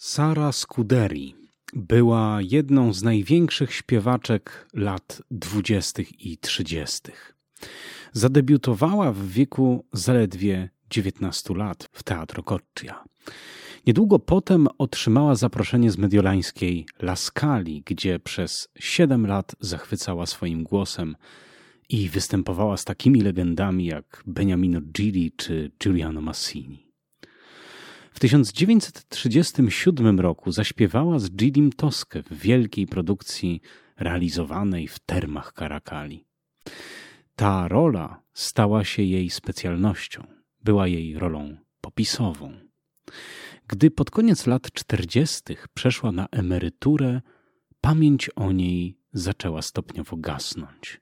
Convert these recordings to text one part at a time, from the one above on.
Sara Scuderi była jedną z największych śpiewaczek lat dwudziestych i trzydziestych. Zadebiutowała w wieku zaledwie 19 lat w Teatro Coccia. Niedługo potem otrzymała zaproszenie z mediolańskiej Laskali, gdzie przez 7 lat zachwycała swoim głosem i występowała z takimi legendami jak Beniamino Gili czy Giuliano Massini. W 1937 roku zaśpiewała z Gidim Toskę w wielkiej produkcji realizowanej w termach Karakali. Ta rola stała się jej specjalnością, była jej rolą popisową. Gdy pod koniec lat czterdziestych przeszła na emeryturę, pamięć o niej zaczęła stopniowo gasnąć.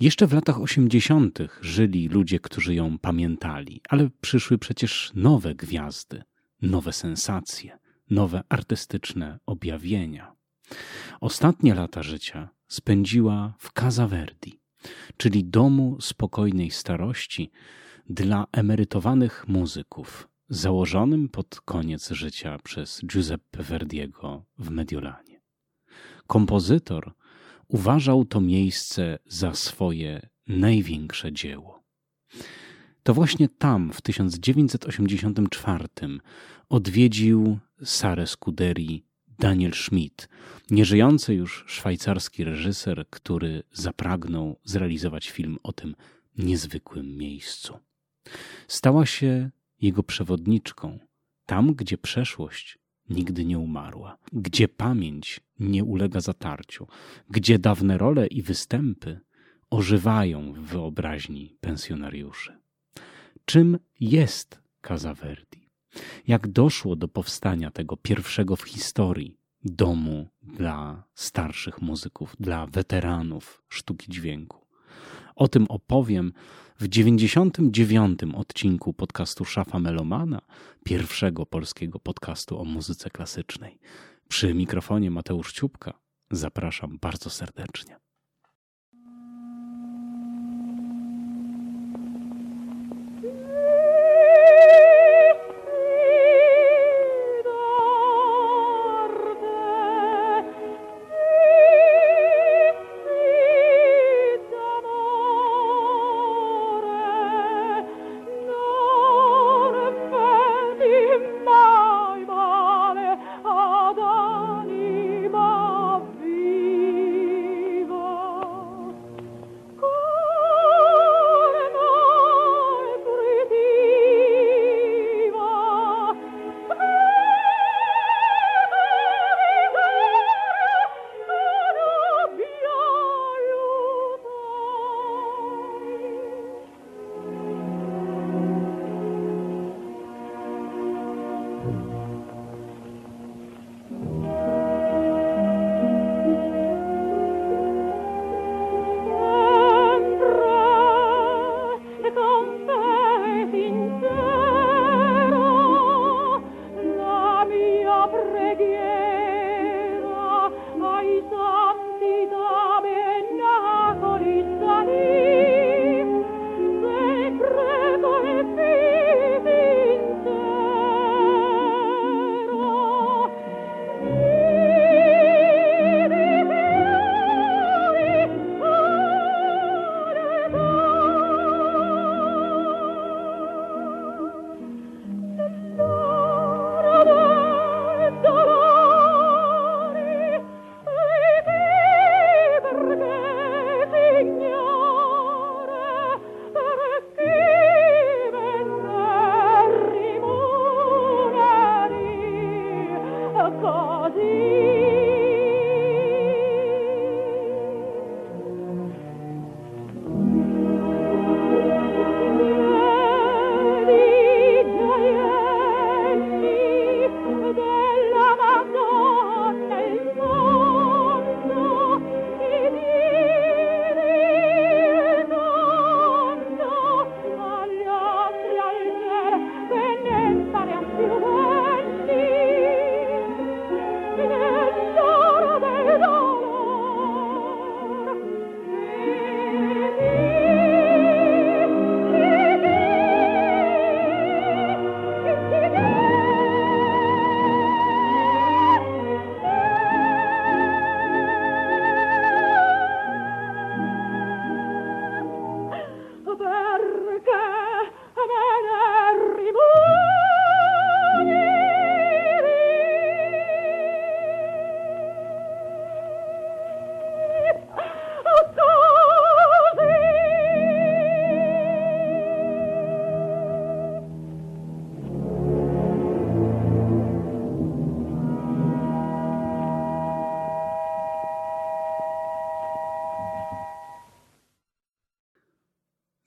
Jeszcze w latach osiemdziesiątych żyli ludzie, którzy ją pamiętali, ale przyszły przecież nowe gwiazdy, nowe sensacje, nowe artystyczne objawienia. Ostatnie lata życia spędziła w Casa Verdi, czyli domu spokojnej starości dla emerytowanych muzyków, założonym pod koniec życia przez Giuseppe Verdiego w Mediolanie. Kompozytor uważał to miejsce za swoje największe dzieło. To właśnie tam w 1984 odwiedził Sarę Scuderi Daniel Schmidt, nieżyjący już szwajcarski reżyser, który zapragnął zrealizować film o tym niezwykłym miejscu. Stała się jego przewodniczką, tam gdzie przeszłość nigdy nie umarła, gdzie pamięć nie ulega zatarciu, gdzie dawne role i występy ożywają w wyobraźni pensjonariuszy. Czym jest Casa Verdi? Jak doszło do powstania tego pierwszego w historii domu dla starszych muzyków, dla weteranów sztuki dźwięku? O tym opowiem w 99 odcinku podcastu Szafa Melomana, pierwszego polskiego podcastu o muzyce klasycznej. Przy mikrofonie Mateusz Ciupka zapraszam bardzo serdecznie.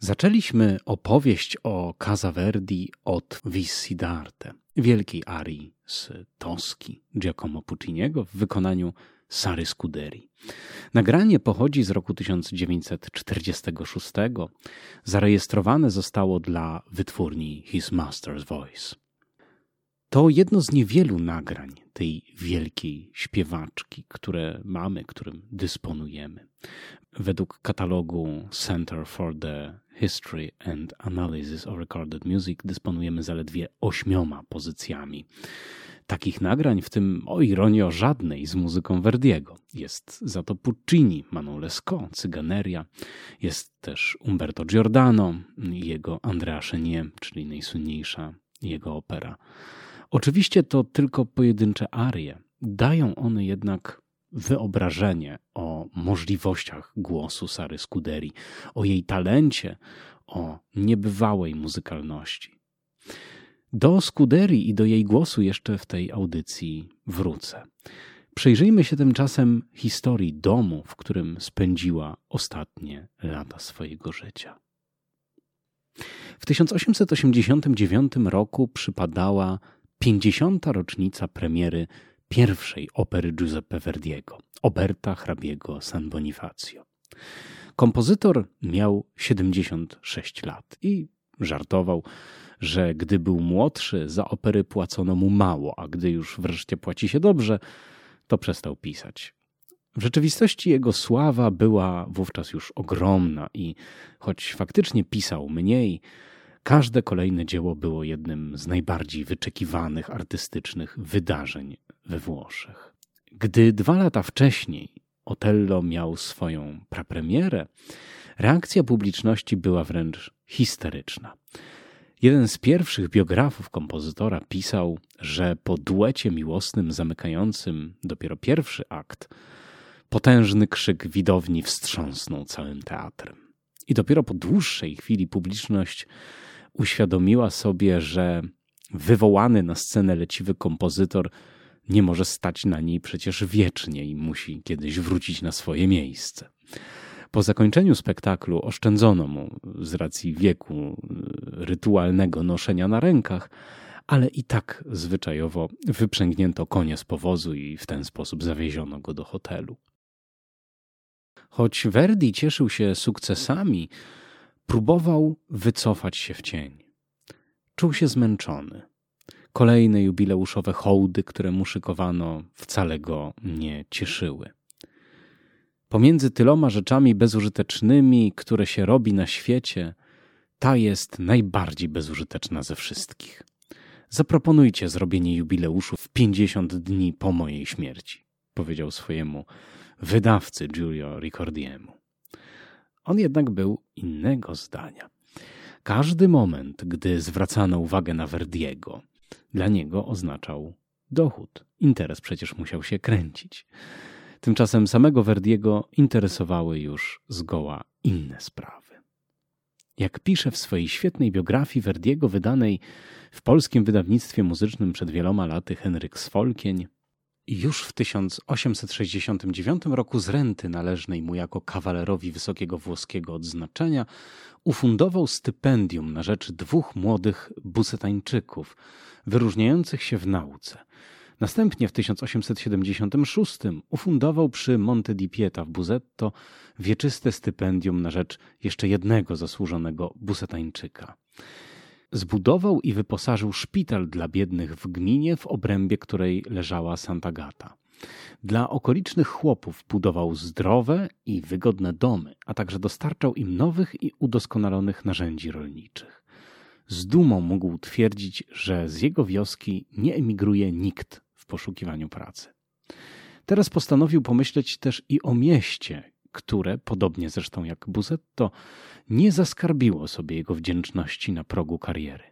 Zaczęliśmy opowieść o Casaverdi od Visidarte, wielkiej arii z Toski Giacomo Pucciniego w wykonaniu Sary Scuderi. Nagranie pochodzi z roku 1946. Zarejestrowane zostało dla wytwórni His Master's Voice. To jedno z niewielu nagrań tej wielkiej śpiewaczki, które mamy, którym dysponujemy. Według katalogu Center for the History and Analysis of Recorded Music dysponujemy zaledwie ośmioma pozycjami takich nagrań, w tym o ironio żadnej z muzyką Verdiego. Jest za to Puccini, Manu Lescaut, Cyganeria, jest też Umberto Giordano jego Andrea Chenier, czyli najsłynniejsza jego opera. Oczywiście to tylko pojedyncze arie. Dają one jednak wyobrażenie o możliwościach głosu Sary Scuderi, o jej talencie, o niebywałej muzykalności. Do Scuderi i do jej głosu jeszcze w tej audycji wrócę. Przyjrzyjmy się tymczasem historii domu, w którym spędziła ostatnie lata swojego życia. W 1889 roku przypadała 50. rocznica premiery pierwszej opery Giuseppe Verdiego, Oberta hrabiego San Bonifacio. Kompozytor miał 76 lat i żartował, że gdy był młodszy, za opery płacono mu mało, a gdy już wreszcie płaci się dobrze, to przestał pisać. W rzeczywistości jego sława była wówczas już ogromna i choć faktycznie pisał mniej, każde kolejne dzieło było jednym z najbardziej wyczekiwanych artystycznych wydarzeń we Włoszech. Gdy dwa lata wcześniej Otello miał swoją prapremierę, reakcja publiczności była wręcz histeryczna. Jeden z pierwszych biografów kompozytora pisał, że po duecie miłosnym zamykającym dopiero pierwszy akt, potężny krzyk widowni wstrząsnął całym teatrem. I dopiero po dłuższej chwili publiczność uświadomiła sobie, że wywołany na scenę leciwy kompozytor nie może stać na niej przecież wiecznie i musi kiedyś wrócić na swoje miejsce. Po zakończeniu spektaklu oszczędzono mu z racji wieku y, rytualnego noszenia na rękach, ale i tak zwyczajowo wyprzęgnięto konie z powozu i w ten sposób zawieziono go do hotelu. Choć Verdi cieszył się sukcesami, próbował wycofać się w cień. Czuł się zmęczony. Kolejne jubileuszowe hołdy, które mu szykowano, wcale go nie cieszyły. Pomiędzy tyloma rzeczami bezużytecznymi, które się robi na świecie, ta jest najbardziej bezużyteczna ze wszystkich. Zaproponujcie zrobienie jubileuszu w 50 dni po mojej śmierci, powiedział swojemu wydawcy Giulio Ricordiemu. On jednak był innego zdania. Każdy moment, gdy zwracano uwagę na Verdiego, dla niego oznaczał dochód. Interes przecież musiał się kręcić. Tymczasem samego Verdiego interesowały już zgoła inne sprawy. Jak pisze w swojej świetnej biografii Verdiego wydanej w polskim wydawnictwie muzycznym przed wieloma laty Henryk Sfolkień, już w 1869 roku z renty należnej mu jako kawalerowi wysokiego włoskiego odznaczenia ufundował stypendium na rzecz dwóch młodych busetańczyków, wyróżniających się w nauce – Następnie w 1876 ufundował przy Monte di Pieta w Buzetto wieczyste stypendium na rzecz jeszcze jednego zasłużonego busetańczyka. Zbudował i wyposażył szpital dla biednych w gminie, w obrębie której leżała Santa Gata. Dla okolicznych chłopów budował zdrowe i wygodne domy, a także dostarczał im nowych i udoskonalonych narzędzi rolniczych. Z dumą mógł twierdzić, że z jego wioski nie emigruje nikt w poszukiwaniu pracy. Teraz postanowił pomyśleć też i o mieście, które, podobnie zresztą jak Buzetto, nie zaskarbiło sobie jego wdzięczności na progu kariery.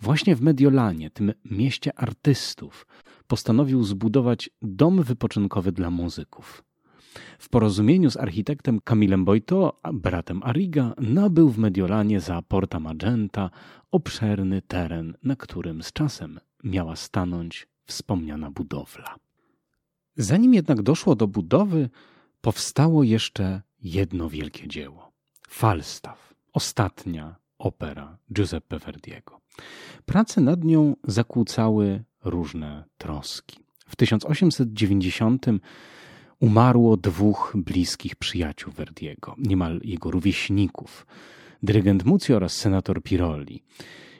Właśnie w Mediolanie, tym mieście artystów, postanowił zbudować dom wypoczynkowy dla muzyków. W porozumieniu z architektem Camilem Boito, bratem Ariga, nabył w Mediolanie za Porta Magenta obszerny teren, na którym z czasem miała stanąć wspomniana budowla. Zanim jednak doszło do budowy, powstało jeszcze jedno wielkie dzieło Falstaff, ostatnia opera Giuseppe Verdiego. Prace nad nią zakłócały różne troski. W 1890 umarło dwóch bliskich przyjaciół Verdiego, niemal jego rówieśników, dyrygent Mucci oraz senator Pirolli.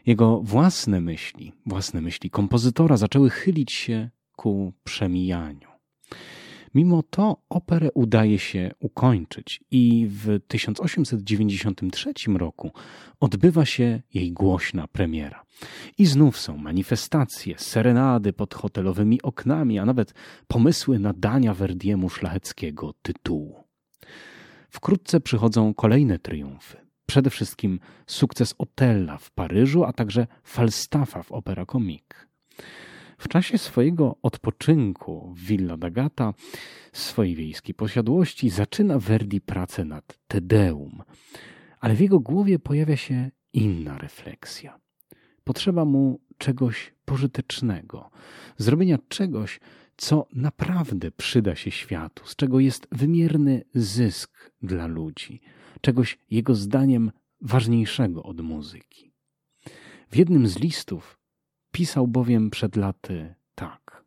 Jego własne myśli, własne myśli kompozytora zaczęły chylić się ku przemijaniu. Mimo to operę udaje się ukończyć i w 1893 roku odbywa się jej głośna premiera. I znów są manifestacje, serenady pod hotelowymi oknami, a nawet pomysły nadania Verdiemu szlacheckiego tytułu. Wkrótce przychodzą kolejne triumfy. Przede wszystkim sukces Otella w Paryżu, a także Falstaffa w Opera Comique. W czasie swojego odpoczynku w Villa d'Agata, swojej wiejskiej posiadłości, zaczyna Verdi pracę nad Tedeum, ale w jego głowie pojawia się inna refleksja. Potrzeba mu czegoś pożytecznego, zrobienia czegoś, co naprawdę przyda się światu, z czego jest wymierny zysk dla ludzi, czegoś jego zdaniem ważniejszego od muzyki. W jednym z listów Pisał bowiem przed laty tak.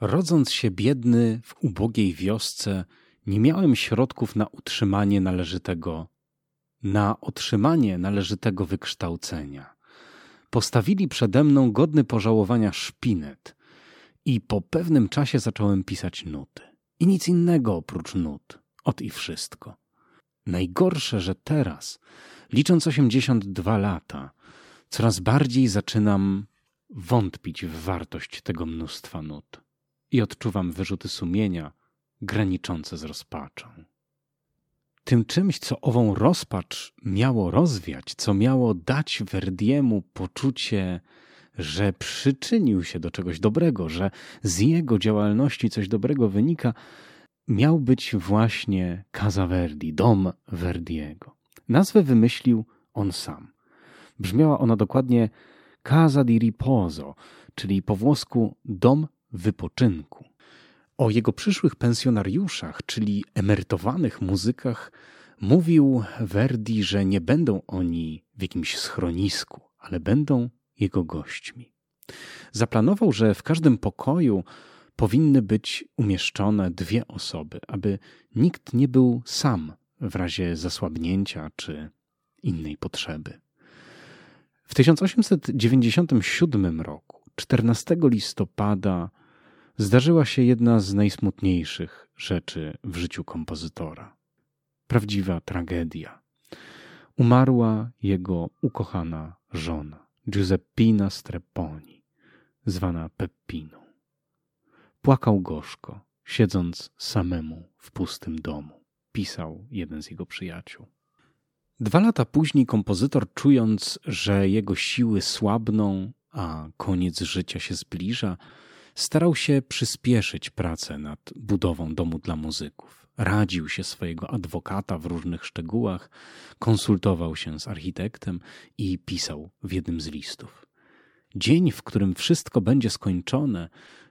Rodząc się biedny w ubogiej wiosce, nie miałem środków na utrzymanie należytego, na otrzymanie należytego wykształcenia. Postawili przede mną godny pożałowania szpinet i po pewnym czasie zacząłem pisać nuty. I nic innego oprócz nut. Ot i wszystko. Najgorsze, że teraz, licząc 82 lata, coraz bardziej zaczynam wątpić w wartość tego mnóstwa nut i odczuwam wyrzuty sumienia graniczące z rozpaczą. Tym czymś, co ową rozpacz miało rozwiać, co miało dać Verdiemu poczucie, że przyczynił się do czegoś dobrego, że z jego działalności coś dobrego wynika, miał być właśnie Casa Verdi, dom Verdiego. Nazwę wymyślił on sam. Brzmiała ona dokładnie Casa di Riposo, czyli po włosku dom wypoczynku. O jego przyszłych pensjonariuszach, czyli emerytowanych muzykach, mówił Verdi, że nie będą oni w jakimś schronisku, ale będą jego gośćmi. Zaplanował, że w każdym pokoju powinny być umieszczone dwie osoby, aby nikt nie był sam w razie zasłabnięcia czy innej potrzeby. W 1897 roku, 14 listopada, zdarzyła się jedna z najsmutniejszych rzeczy w życiu kompozytora. Prawdziwa tragedia. Umarła jego ukochana żona, Giuseppina Strepponi, zwana Peppiną. Płakał gorzko, siedząc samemu w pustym domu, pisał jeden z jego przyjaciół. Dwa lata później kompozytor, czując, że jego siły słabną, a koniec życia się zbliża, starał się przyspieszyć pracę nad budową domu dla muzyków. Radził się swojego adwokata w różnych szczegółach, konsultował się z architektem i pisał w jednym z listów. Dzień, w którym wszystko będzie skończone,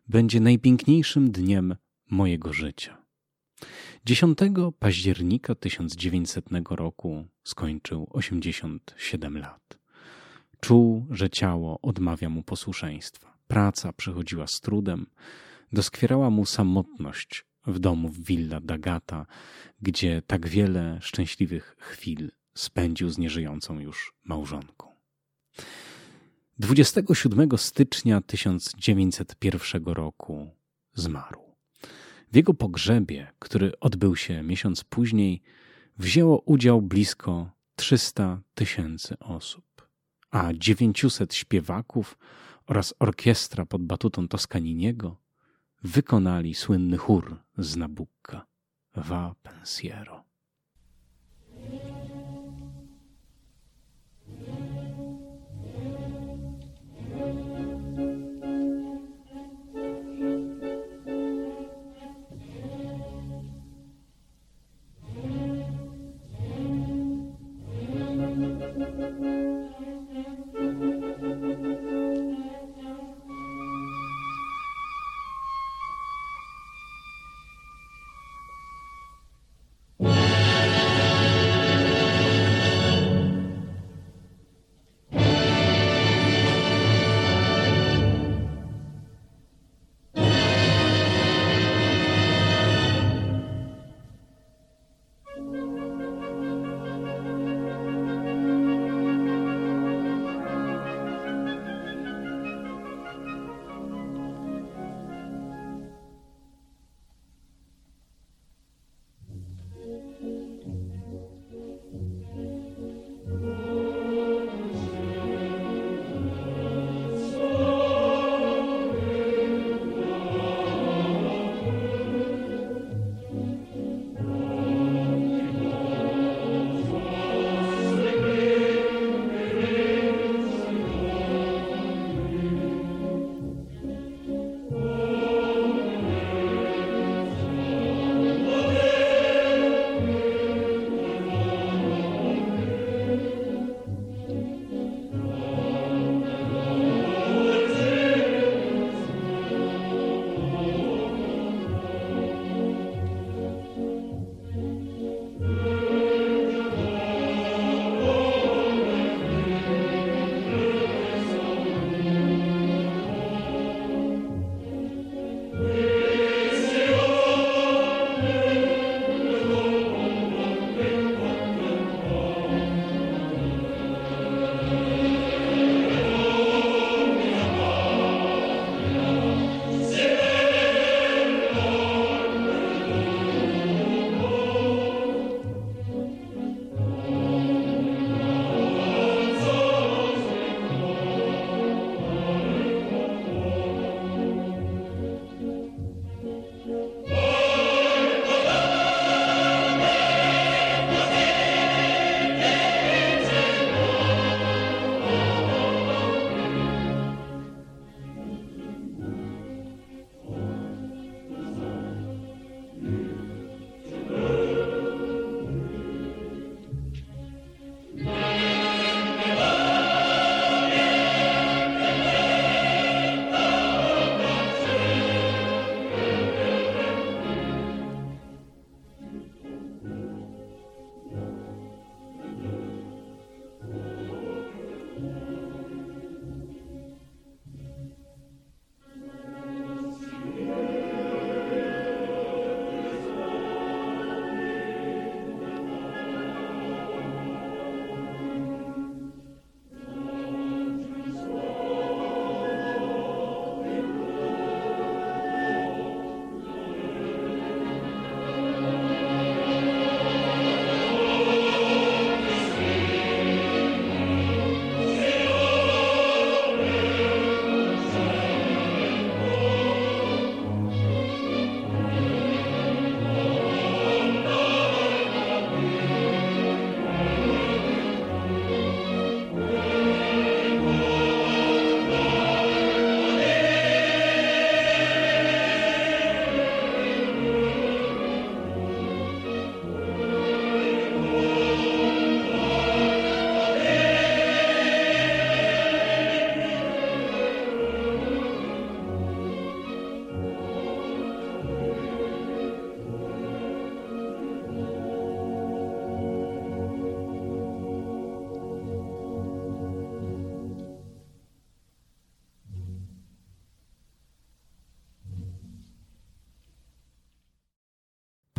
będzie najpiękniejszym dniem mojego życia. 10 października 1900 roku skończył 87 lat. Czuł, że ciało odmawia mu posłuszeństwa. Praca przychodziła z trudem, doskwierała mu samotność w domu w Villa d'Agata, gdzie tak wiele szczęśliwych chwil spędził z nieżyjącą już małżonką. 27 stycznia 1901 roku zmarł. W jego pogrzebie, który odbył się miesiąc później, wzięło udział blisko 300 tysięcy osób, a 900 śpiewaków oraz orkiestra pod batutą Toscaniniego wykonali słynny chór z Nabucca Va Pensiero.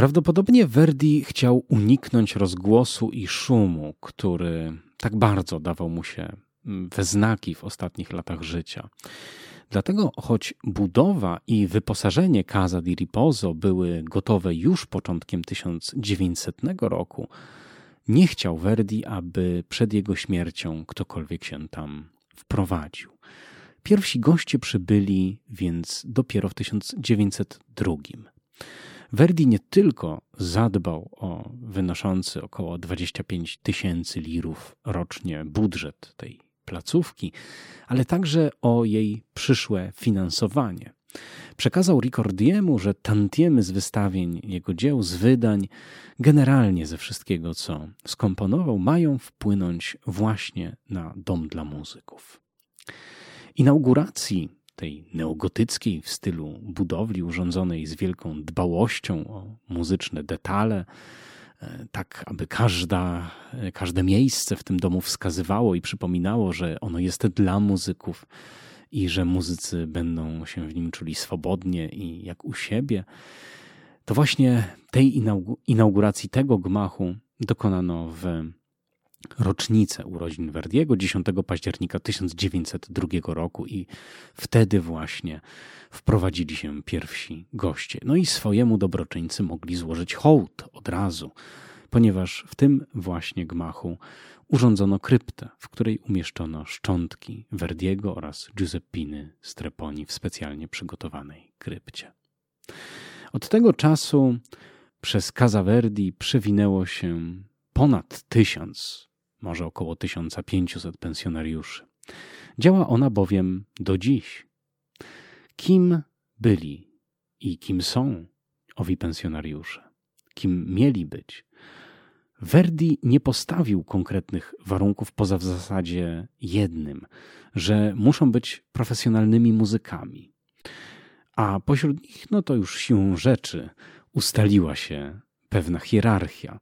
Prawdopodobnie Verdi chciał uniknąć rozgłosu i szumu, który tak bardzo dawał mu się we znaki w ostatnich latach życia. Dlatego, choć budowa i wyposażenie Casa di Riposo były gotowe już początkiem 1900 roku, nie chciał Verdi, aby przed jego śmiercią ktokolwiek się tam wprowadził. Pierwsi goście przybyli więc dopiero w 1902. Verdi nie tylko zadbał o wynoszący około 25 tysięcy lirów rocznie budżet tej placówki, ale także o jej przyszłe finansowanie. Przekazał Ricordiemu, że tantiemy z wystawień jego dzieł, z wydań, generalnie ze wszystkiego, co skomponował, mają wpłynąć właśnie na dom dla muzyków. Inauguracji tej neogotyckiej w stylu budowli urządzonej z wielką dbałością o muzyczne detale, e, tak aby każda, każde miejsce w tym domu wskazywało i przypominało, że ono jest dla muzyków i że muzycy będą się w nim czuli swobodnie i jak u siebie. To właśnie tej inauguracji tego gmachu dokonano w rocznicę urodzin Verdiego 10 października 1902 roku i wtedy właśnie wprowadzili się pierwsi goście. No i swojemu dobroczyńcy mogli złożyć hołd od razu, ponieważ w tym właśnie gmachu urządzono kryptę, w której umieszczono szczątki Verdiego oraz Giuseppiny Streponi w specjalnie przygotowanej krypcie. Od tego czasu przez Casa Verdi przewinęło się ponad tysiąc może około 1500 pensjonariuszy. Działa ona bowiem do dziś. Kim byli i kim są owi pensjonariusze? Kim mieli być? Verdi nie postawił konkretnych warunków poza w zasadzie jednym, że muszą być profesjonalnymi muzykami. A pośród nich, no to już siłą rzeczy, ustaliła się pewna hierarchia.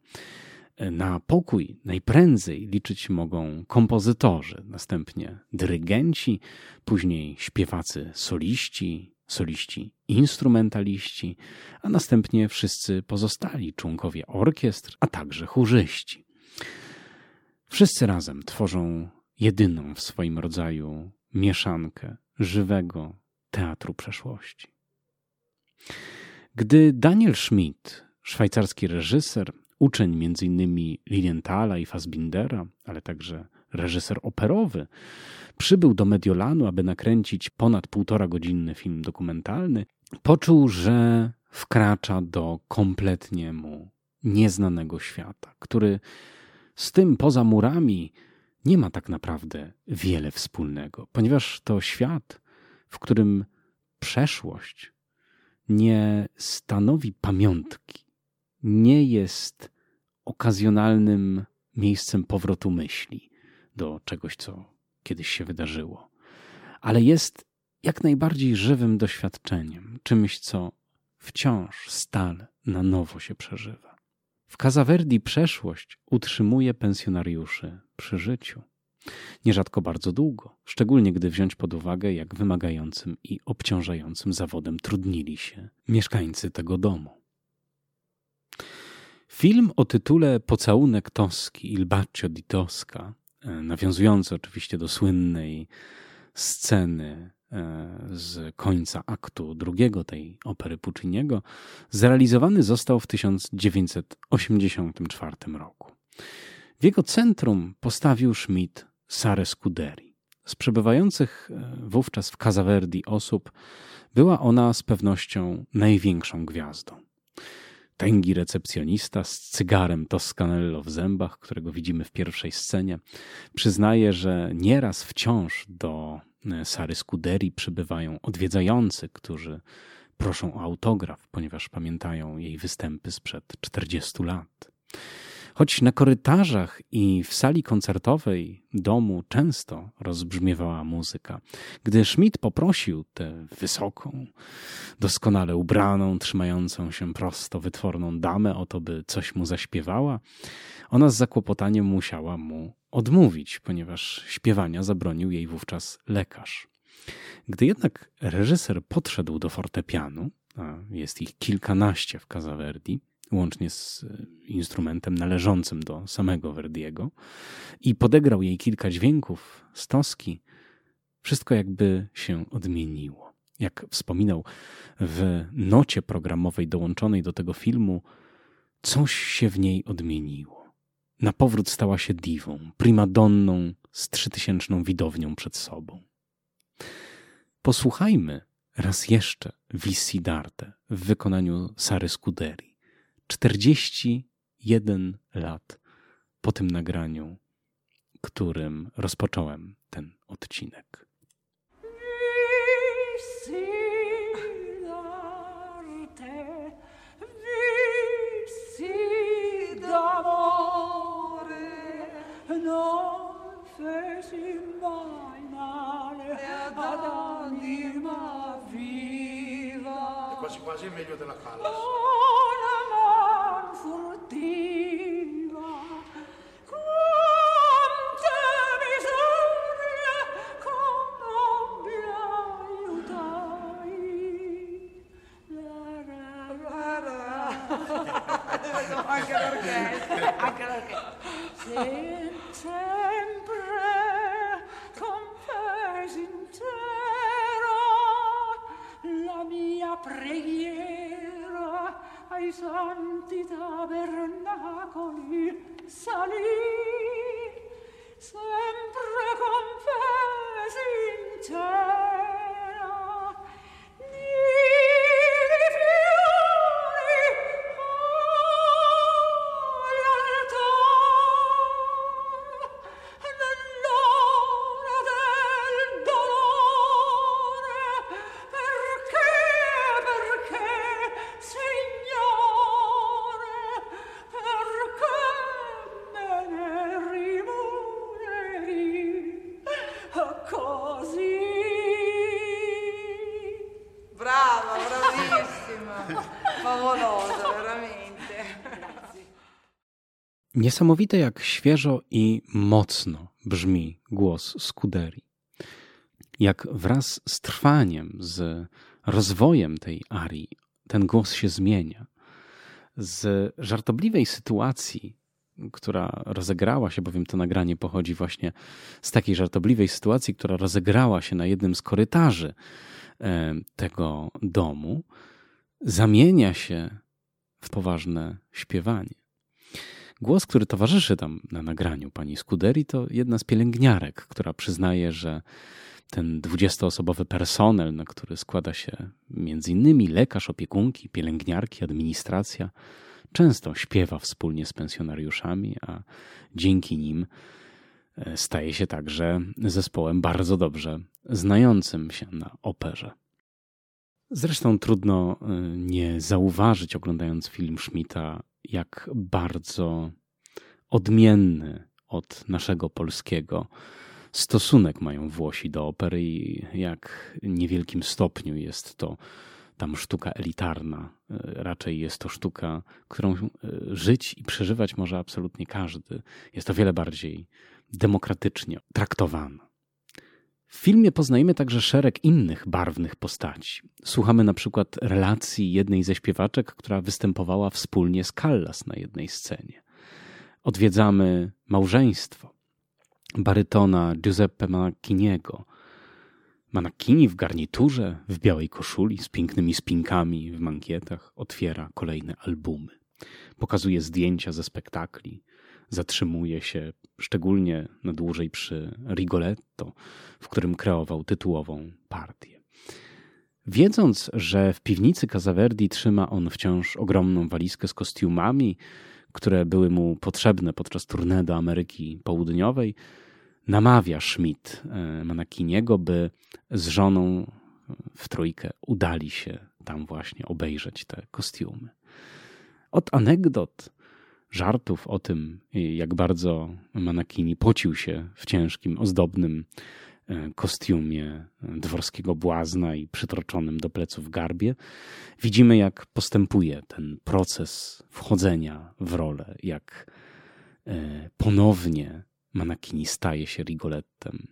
Na pokój najprędzej liczyć mogą kompozytorzy, następnie dyrygenci, później śpiewacy soliści, soliści instrumentaliści, a następnie wszyscy pozostali członkowie orkiestr, a także chórzyści. Wszyscy razem tworzą jedyną w swoim rodzaju mieszankę żywego teatru przeszłości. Gdy Daniel Schmidt, szwajcarski reżyser, uczeń m.in. Lilienthala i Fassbindera, ale także reżyser operowy, przybył do Mediolanu, aby nakręcić ponad półtora godzinny film dokumentalny, poczuł, że wkracza do kompletnie mu nieznanego świata, który z tym poza murami nie ma tak naprawdę wiele wspólnego, ponieważ to świat, w którym przeszłość nie stanowi pamiątki, nie jest okazjonalnym miejscem powrotu myśli do czegoś, co kiedyś się wydarzyło, ale jest jak najbardziej żywym doświadczeniem, czymś, co wciąż stale na nowo się przeżywa. W Casaverdi przeszłość utrzymuje pensjonariuszy przy życiu. Nierzadko bardzo długo, szczególnie gdy wziąć pod uwagę, jak wymagającym i obciążającym zawodem trudnili się mieszkańcy tego domu. Film o tytule Pocałunek Toski, Il Bacio di Tosca, e, nawiązujący oczywiście do słynnej sceny e, z końca aktu drugiego tej opery Pucciniego, zrealizowany został w 1984 roku. W jego centrum postawił Schmidt Sarę Scuderi. Z przebywających e, wówczas w Casaverdi osób była ona z pewnością największą gwiazdą tęgi recepcjonista z cygarem Toscanello w zębach, którego widzimy w pierwszej scenie, przyznaje, że nieraz wciąż do e, Sary Scuderi przybywają odwiedzający, którzy proszą o autograf, ponieważ pamiętają jej występy sprzed 40 lat. Choć na korytarzach i w sali koncertowej domu często rozbrzmiewała muzyka, gdy Schmidt poprosił tę wysoką, doskonale ubraną, trzymającą się prosto wytworną damę o to, by coś mu zaśpiewała, ona z zakłopotaniem musiała mu odmówić, ponieważ śpiewania zabronił jej wówczas lekarz. Gdy jednak reżyser podszedł do fortepianu, a jest ich kilkanaście w Casaverdi, łącznie z instrumentem należącym do samego Verdiego, i podegrał jej kilka dźwięków z toski, wszystko jakby się odmieniło. Jak wspominał w nocie programowej dołączonej do tego filmu, coś się w niej odmieniło. Na powrót stała się diwą, primadonną z trzytysięczną widownią przed sobą. Posłuchajmy raz jeszcze Visidarte w wykonaniu Sary Scuderi. 41 lat po tym nagraniu, którym rozpocząłem ten odcinek. E quasi quasi è meglio della Callas. anche l'orchestra, anche l'orchestra. Sempre confeso intero la mia preghiera ai santi tabernacoli salì sempre confesi in te. Niesamowite jak świeżo i mocno brzmi głos Scuderi. Jak wraz z trwaniem, z rozwojem tej arii, ten głos się zmienia. Z żartobliwej sytuacji, która rozegrała się, bowiem to nagranie pochodzi właśnie z takiej żartobliwej sytuacji, która rozegrała się na jednym z korytarzy e, tego domu, zamienia się w poważne śpiewanie. Głos, który towarzyszy tam na nagraniu pani Scuderi, to jedna z pielęgniarek, która przyznaje, że ten dwudziestoosobowy personel, na który składa się innymi lekarz, opiekunki, pielęgniarki, administracja, często śpiewa wspólnie z pensjonariuszami, a dzięki nim e, staje się także zespołem bardzo dobrze znającym się na operze. Zresztą trudno e, nie zauważyć, oglądając film Schmidta, jak bardzo odmienny od naszego polskiego stosunek mają Włosi do opery i jak niewielkim stopniu jest to tam sztuka elitarna. E, Raczej jest to sztuka, którą e, żyć i przeżywać może absolutnie każdy. Jest to wiele bardziej demokratycznie traktowana. W filmie poznajemy także szereg innych barwnych postaci. Słuchamy na przykład relacji jednej ze śpiewaczek, która występowała wspólnie z Callas na jednej scenie. Odwiedzamy małżeństwo barytona Giuseppe Manacchiniego. Manacchini w garniturze, w białej koszuli, z pięknymi spinkami w mankietach, otwiera kolejne albumy. Pokazuje zdjęcia ze spektakli, zatrzymuje się szczególnie na dłużej przy Rigoletto, w którym kreował tytułową partię. Wiedząc, że w piwnicy Casaverdi trzyma on wciąż ogromną walizkę z kostiumami, które były mu potrzebne podczas tournée do Ameryki Południowej, namawia Schmidt e, Manakiniego, by z żoną w trójkę udali się tam właśnie obejrzeć te kostiumy. Od anegdot, żartów o tym, jak bardzo Manakini pocił się w ciężkim, ozdobnym e, kostiumie dworskiego błazna i przytroczonym do pleców garbie, widzimy, jak postępuje ten proces wchodzenia w rolę, jak e, ponownie Manakini staje się Rigolettem,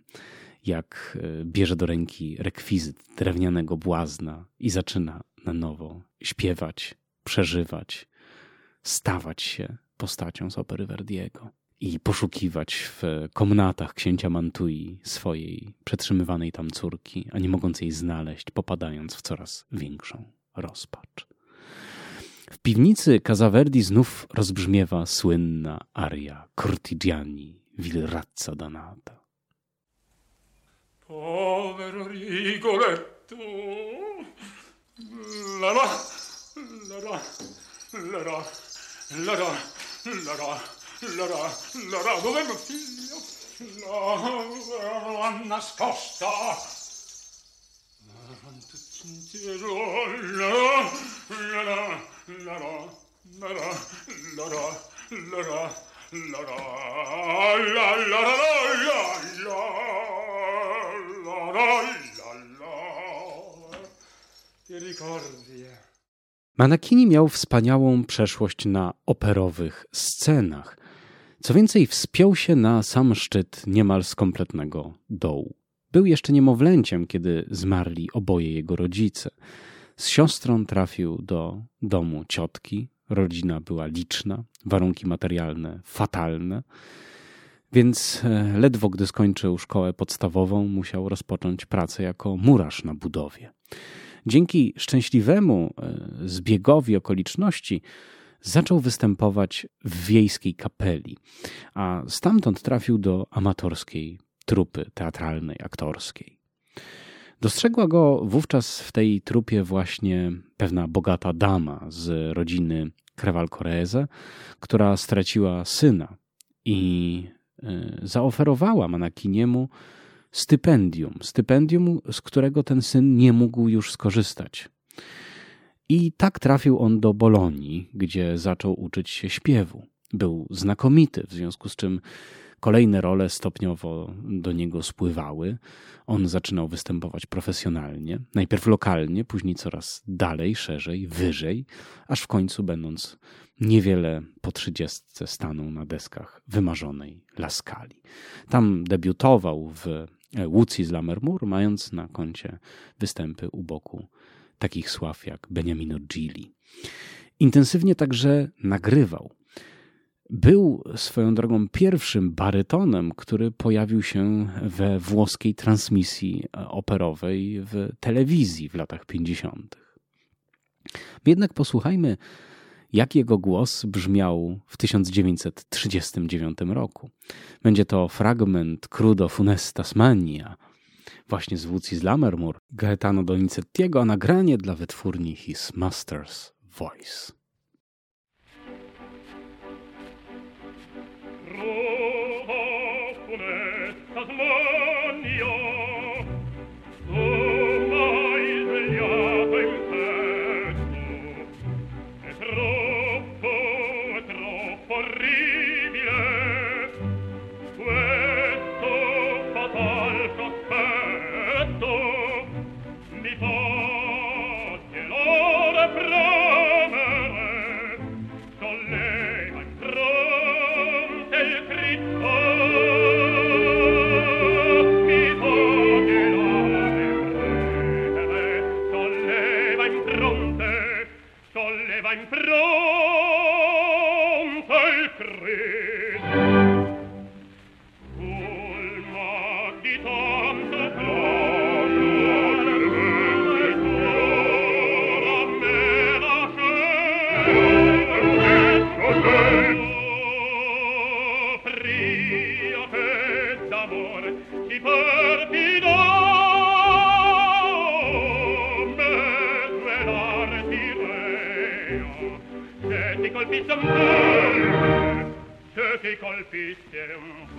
jak e, bierze do ręki rekwizyt drewnianego błazna i zaczyna na nowo śpiewać, przeżywać, stawać się postacią z opery Verdiego i poszukiwać w komnatach księcia Mantui swojej przetrzymywanej tam córki, a nie mogąc jej znaleźć, popadając w coraz większą rozpacz. W piwnicy Casaverdi znów rozbrzmiewa słynna aria Cortigiani, Vil razza danata. Povero Rigoletto, la la, la la, la la, la la, la la, la la, la la, dove mio figlio? La, nascosta. Tutti intero, la la, la la, la la, la la, la la, Manakini miał wspaniałą przeszłość na operowych scenach. Co więcej, wspiął się na sam szczyt niemal z kompletnego dołu. Był jeszcze niemowlęciem, kiedy zmarli oboje jego rodzice. Z siostrą trafił do domu ciotki. Rodzina była liczna, warunki materialne fatalne. Więc e, ledwo gdy skończył szkołę podstawową, musiał rozpocząć pracę jako murarz na budowie. Dzięki szczęśliwemu e, zbiegowi okoliczności zaczął występować w wiejskiej kapeli, a stamtąd trafił do amatorskiej trupy teatralnej, aktorskiej. Dostrzegła go wówczas w tej trupie właśnie pewna bogata dama z rodziny Crewal-Coreze, która straciła syna i E, zaoferowała Manakiniemu stypendium, stypendium, z którego ten syn nie mógł już skorzystać. I tak trafił on do Bolonii, gdzie zaczął uczyć się śpiewu. Był znakomity, w związku z czym kolejne role stopniowo do niego spływały. On zaczynał występować profesjonalnie, najpierw lokalnie, później coraz dalej, szerzej, wyżej, aż w końcu, będąc niewiele po trzydziestce stanął na deskach wymarzonej Laskali. Tam debiutował w Łucji z Lammermoor, mając na koncie występy u boku takich sław jak Beniamino Gili. Intensywnie także nagrywał. Był swoją drogą pierwszym barytonem, który pojawił się we włoskiej transmisji operowej w telewizji w latach 50. Jednak posłuchajmy jak jego głos brzmiał w 1939 roku. Będzie to fragment Crudo Funestas Mania, właśnie z Wódz z Lammermoor, Gaetano Donizettiego, a nagranie dla wytwórni His Master's Voice. Che ti un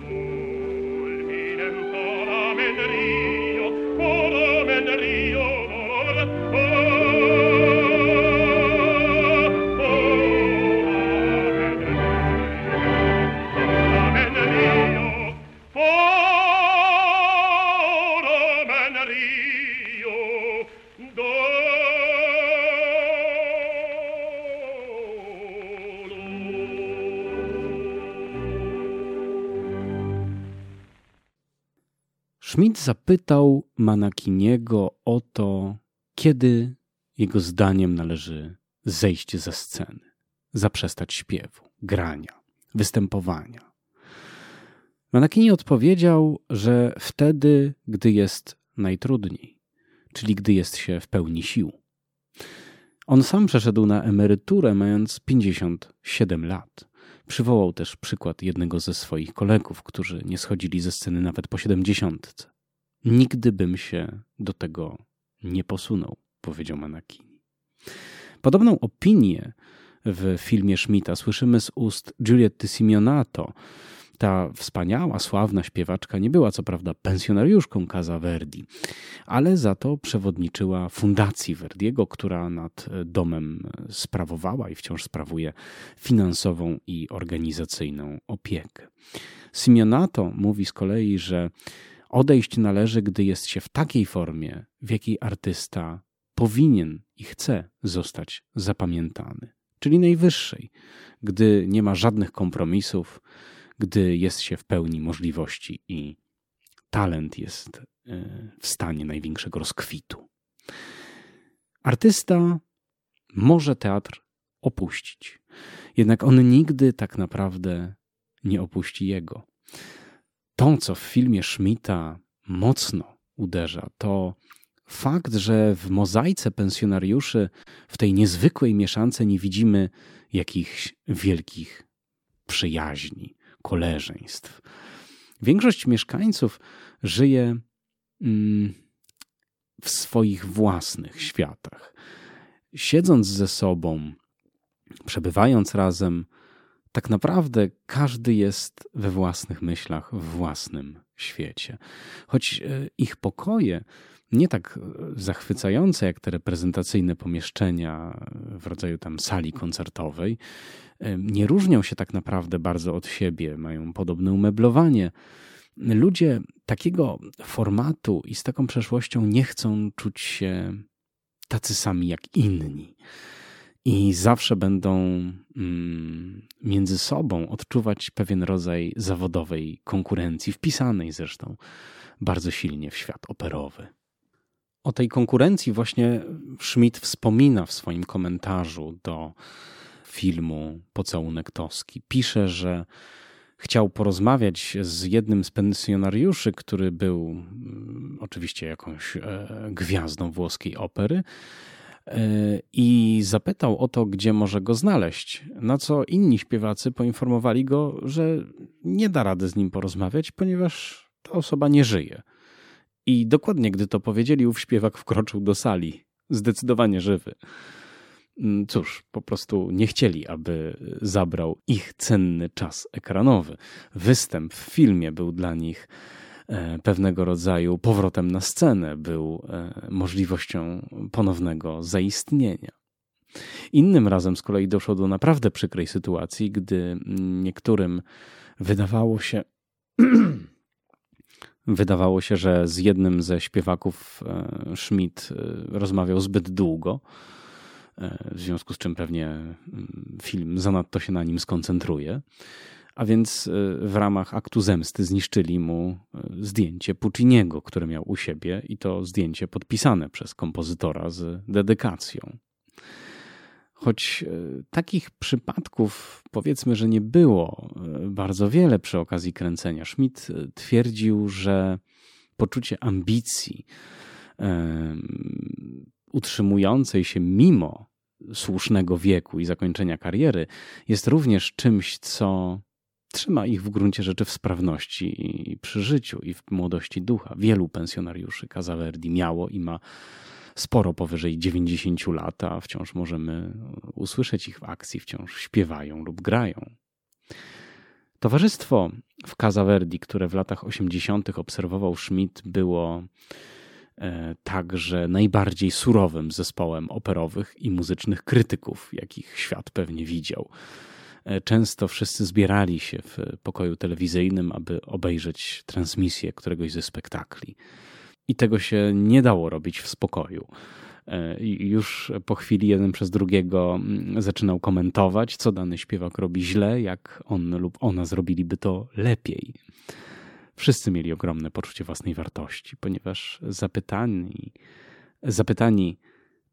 zapytał Manakiniego o to, kiedy jego zdaniem należy zejść ze sceny. zaprzestać śpiewu, grania, występowania. Manakini odpowiedział, że wtedy, gdy jest najtrudniej, czyli gdy jest się w pełni sił. On sam przeszedł na emeryturę, mając 57 lat. Przywołał też przykład jednego ze swoich kolegów, którzy nie schodzili ze sceny nawet po siedemdziesiątce. Nigdy bym się do tego nie posunął, powiedział Manakini. Podobną opinię w filmie Schmidta słyszymy z ust Giulietty Simeonato. Ta wspaniała, sławna śpiewaczka nie była co prawda pensjonariuszką Casa Verdi, ale za to przewodniczyła Fundacji Verdiego, która nad domem sprawowała i wciąż sprawuje finansową i organizacyjną opiekę. Simeonato mówi z kolei, że odejść należy, gdy jest się w takiej formie, w jakiej artysta powinien i chce zostać zapamiętany, czyli najwyższej, gdy nie ma żadnych kompromisów, gdy jest się w pełni możliwości i talent jest e, w stanie największego rozkwitu. Artysta może teatr opuścić, jednak on nigdy tak naprawdę nie opuści jego. To, co w filmie Schmidta mocno uderza, to fakt, że w mozaice pensjonariuszy, w tej niezwykłej mieszance nie widzimy jakichś wielkich przyjaźni, koleżeństw. Większość mieszkańców żyje mm, w swoich własnych światach. Siedząc ze sobą, przebywając razem, tak naprawdę każdy jest we własnych myślach, w własnym świecie. Choć e, ich pokoje nie tak zachwycające jak te reprezentacyjne pomieszczenia w rodzaju tam sali koncertowej, nie różnią się tak naprawdę bardzo od siebie, mają podobne umeblowanie. Ludzie takiego formatu i z taką przeszłością nie chcą czuć się tacy sami jak inni. I zawsze będą mm, między sobą odczuwać pewien rodzaj zawodowej konkurencji, wpisanej zresztą bardzo silnie w świat operowy. O tej konkurencji właśnie Schmidt wspomina w swoim komentarzu do filmu Pocałunek Toski. Pisze, że chciał porozmawiać z jednym z pensjonariuszy, który był mm, oczywiście jakąś e, gwiazdą włoskiej opery i zapytał o to, gdzie może go znaleźć. Na co inni śpiewacy poinformowali go, że nie da rady z nim porozmawiać, ponieważ ta osoba nie żyje. I dokładnie gdy to powiedzieli, ów śpiewak wkroczył do sali, zdecydowanie żywy. Mm, cóż, po prostu nie chcieli, aby zabrał ich cenny czas ekranowy. Występ w filmie był dla nich e, pewnego rodzaju powrotem na scenę, był e, możliwością ponownego zaistnienia. Innym razem z kolei doszło do naprawdę przykrej sytuacji, gdy niektórym wydawało się, wydawało się, że z jednym ze śpiewaków e, Schmidt rozmawiał zbyt długo w związku z czym pewnie mm, film zanadto się na nim skoncentruje. A więc e, w ramach aktu zemsty zniszczyli mu e, zdjęcie Pucciniego, które miał u siebie, i to zdjęcie podpisane przez kompozytora z dedykacją. Choć e, takich przypadków powiedzmy, że nie było bardzo wiele przy okazji kręcenia, Schmidt twierdził, że poczucie ambicji, utrzymującej się mimo słusznego wieku i zakończenia kariery, jest również czymś, co trzyma ich w gruncie rzeczy w sprawności i przy życiu i w młodości ducha. Wielu pensjonariuszy Casaverdi miało i ma sporo powyżej 90 lat, a wciąż możemy usłyszeć ich w akcji, wciąż śpiewają lub grają. Towarzystwo w Casaverdi, które w latach 80. obserwował Schmidt, było E, także najbardziej surowym zespołem operowych i muzycznych krytyków, jakich świat pewnie widział. E, często wszyscy zbierali się w pokoju telewizyjnym, aby obejrzeć transmisję któregoś ze spektakli. I tego się nie dało robić w spokoju. E, już po chwili jeden przez drugiego mm, zaczynał komentować, co dany śpiewak robi źle, jak on lub ona zrobiliby to lepiej. Wszyscy mieli ogromne poczucie własnej wartości, ponieważ zapytani, zapytani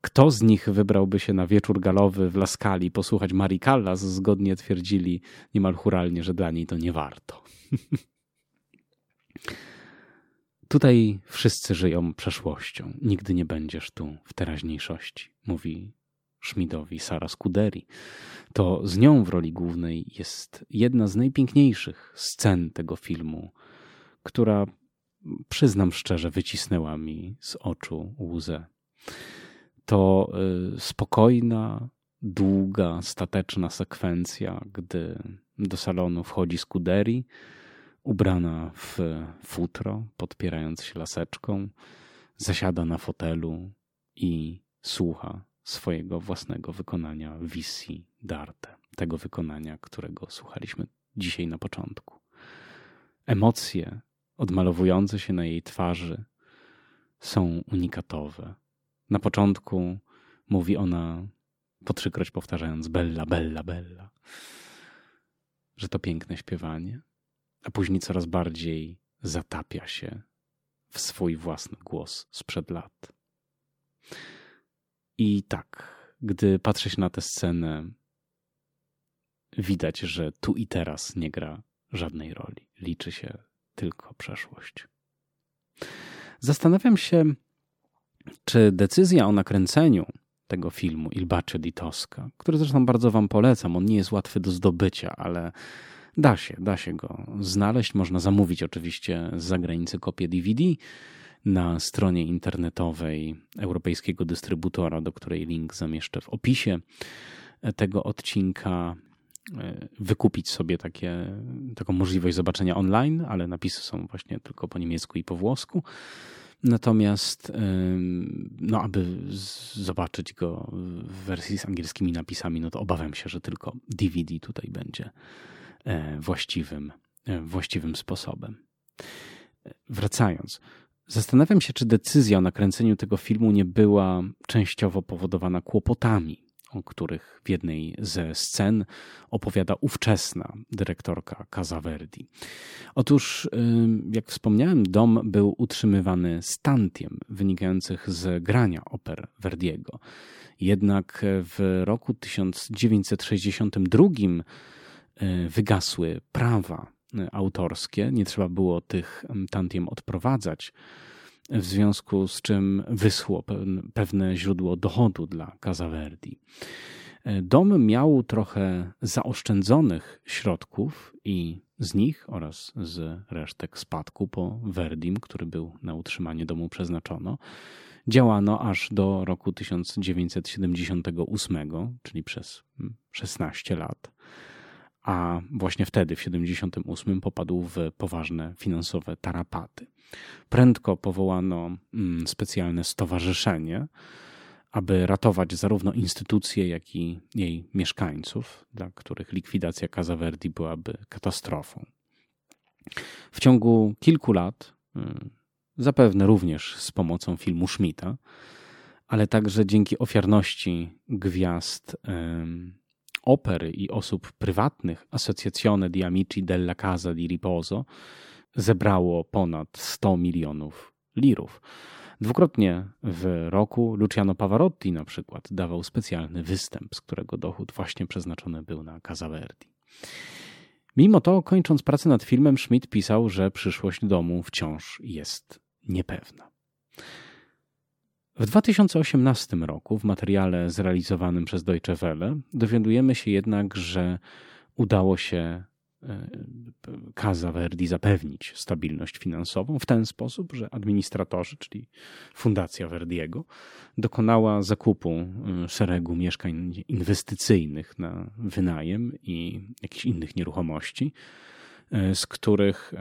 kto z nich wybrałby się na wieczór galowy w Laskali posłuchać Marii Callas, zgodnie twierdzili niemal churalnie, że dla niej to nie warto. Tutaj wszyscy żyją przeszłością. Nigdy nie będziesz tu w teraźniejszości, mówi Schmidowi Sara Scuderi. To z nią w roli głównej jest jedna z najpiękniejszych scen tego filmu, która, przyznam szczerze, wycisnęła mi z oczu łzę. To y, spokojna, długa, stateczna sekwencja, gdy do salonu wchodzi Scuderi, ubrana w futro, podpierając się laseczką, zasiada na fotelu i słucha swojego własnego wykonania Visi Darte, tego wykonania, którego słuchaliśmy dzisiaj na początku. Emocje odmalowujące się na jej twarzy są unikatowe. Na początku mówi ona, po trzykroć powtarzając Bella, Bella, Bella, że to piękne śpiewanie, a później coraz bardziej zatapia się w swój własny głos sprzed lat. I tak, gdy patrzę się na tę scenę, widać, że tu i teraz nie gra żadnej roli. Liczy się tylko przeszłość. Zastanawiam się, czy decyzja o nakręceniu tego filmu Il Bacio di Tosca, który zresztą bardzo Wam polecam, on nie jest łatwy do zdobycia, ale da się, da się go znaleźć. Można zamówić oczywiście z zagranicy kopię DVD na stronie internetowej europejskiego dystrybutora, do której link zamieszczę w opisie tego odcinka. E, wykupić sobie takie, taką możliwość zobaczenia online, ale napisy są właśnie tylko po niemiecku i po włosku. Natomiast, no, aby zobaczyć go w wersji z angielskimi napisami, no to obawiam się, że tylko DVD tutaj będzie e, właściwym, e, właściwym sposobem. Wracając, Zastanawiam się, czy decyzja o nakręceniu tego filmu nie była częściowo powodowana kłopotami, o których w jednej ze scen opowiada ówczesna dyrektorka Casa Verdi. Otóż, jak wspomniałem, dom był utrzymywany stantiem wynikających z grania oper Verdiego. Jednak w roku 1962 y, wygasły prawa autorskie, nie trzeba było tych tantiem odprowadzać, w związku z czym wyschło pewne źródło dochodu dla Casaverdi. Dom miał trochę zaoszczędzonych środków i z nich oraz z resztek spadku po Verdim, który był na utrzymanie domu przeznaczono, działano aż do roku 1978, czyli przez 16 lat a właśnie wtedy, w 78, popadł w poważne finansowe tarapaty. Prędko powołano mm, specjalne stowarzyszenie, aby ratować zarówno instytucję, jak i jej mieszkańców, dla których likwidacja Casa Verdi byłaby katastrofą. W ciągu kilku lat, mm, zapewne również z pomocą filmu Schmidta, ale także dzięki ofiarności gwiazd opery i osób prywatnych Associazione di Amici della Casa di Riposo zebrało ponad 100 milionów lirów. Dwukrotnie w roku Luciano Pavarotti na przykład dawał specjalny występ, z którego dochód właśnie przeznaczony był na Casa Verdi. Mimo to, kończąc pracę nad filmem, Schmidt pisał, że przyszłość domu wciąż jest niepewna. W 2018 roku w materiale zrealizowanym przez Deutsche Welle dowiadujemy się jednak, że udało się e, Casa Verdi zapewnić stabilność finansową w ten sposób, że administratorzy, czyli Fundacja Verdiego, dokonała zakupu e, szeregu mieszkań inwestycyjnych na wynajem i jakichś innych nieruchomości, e, z których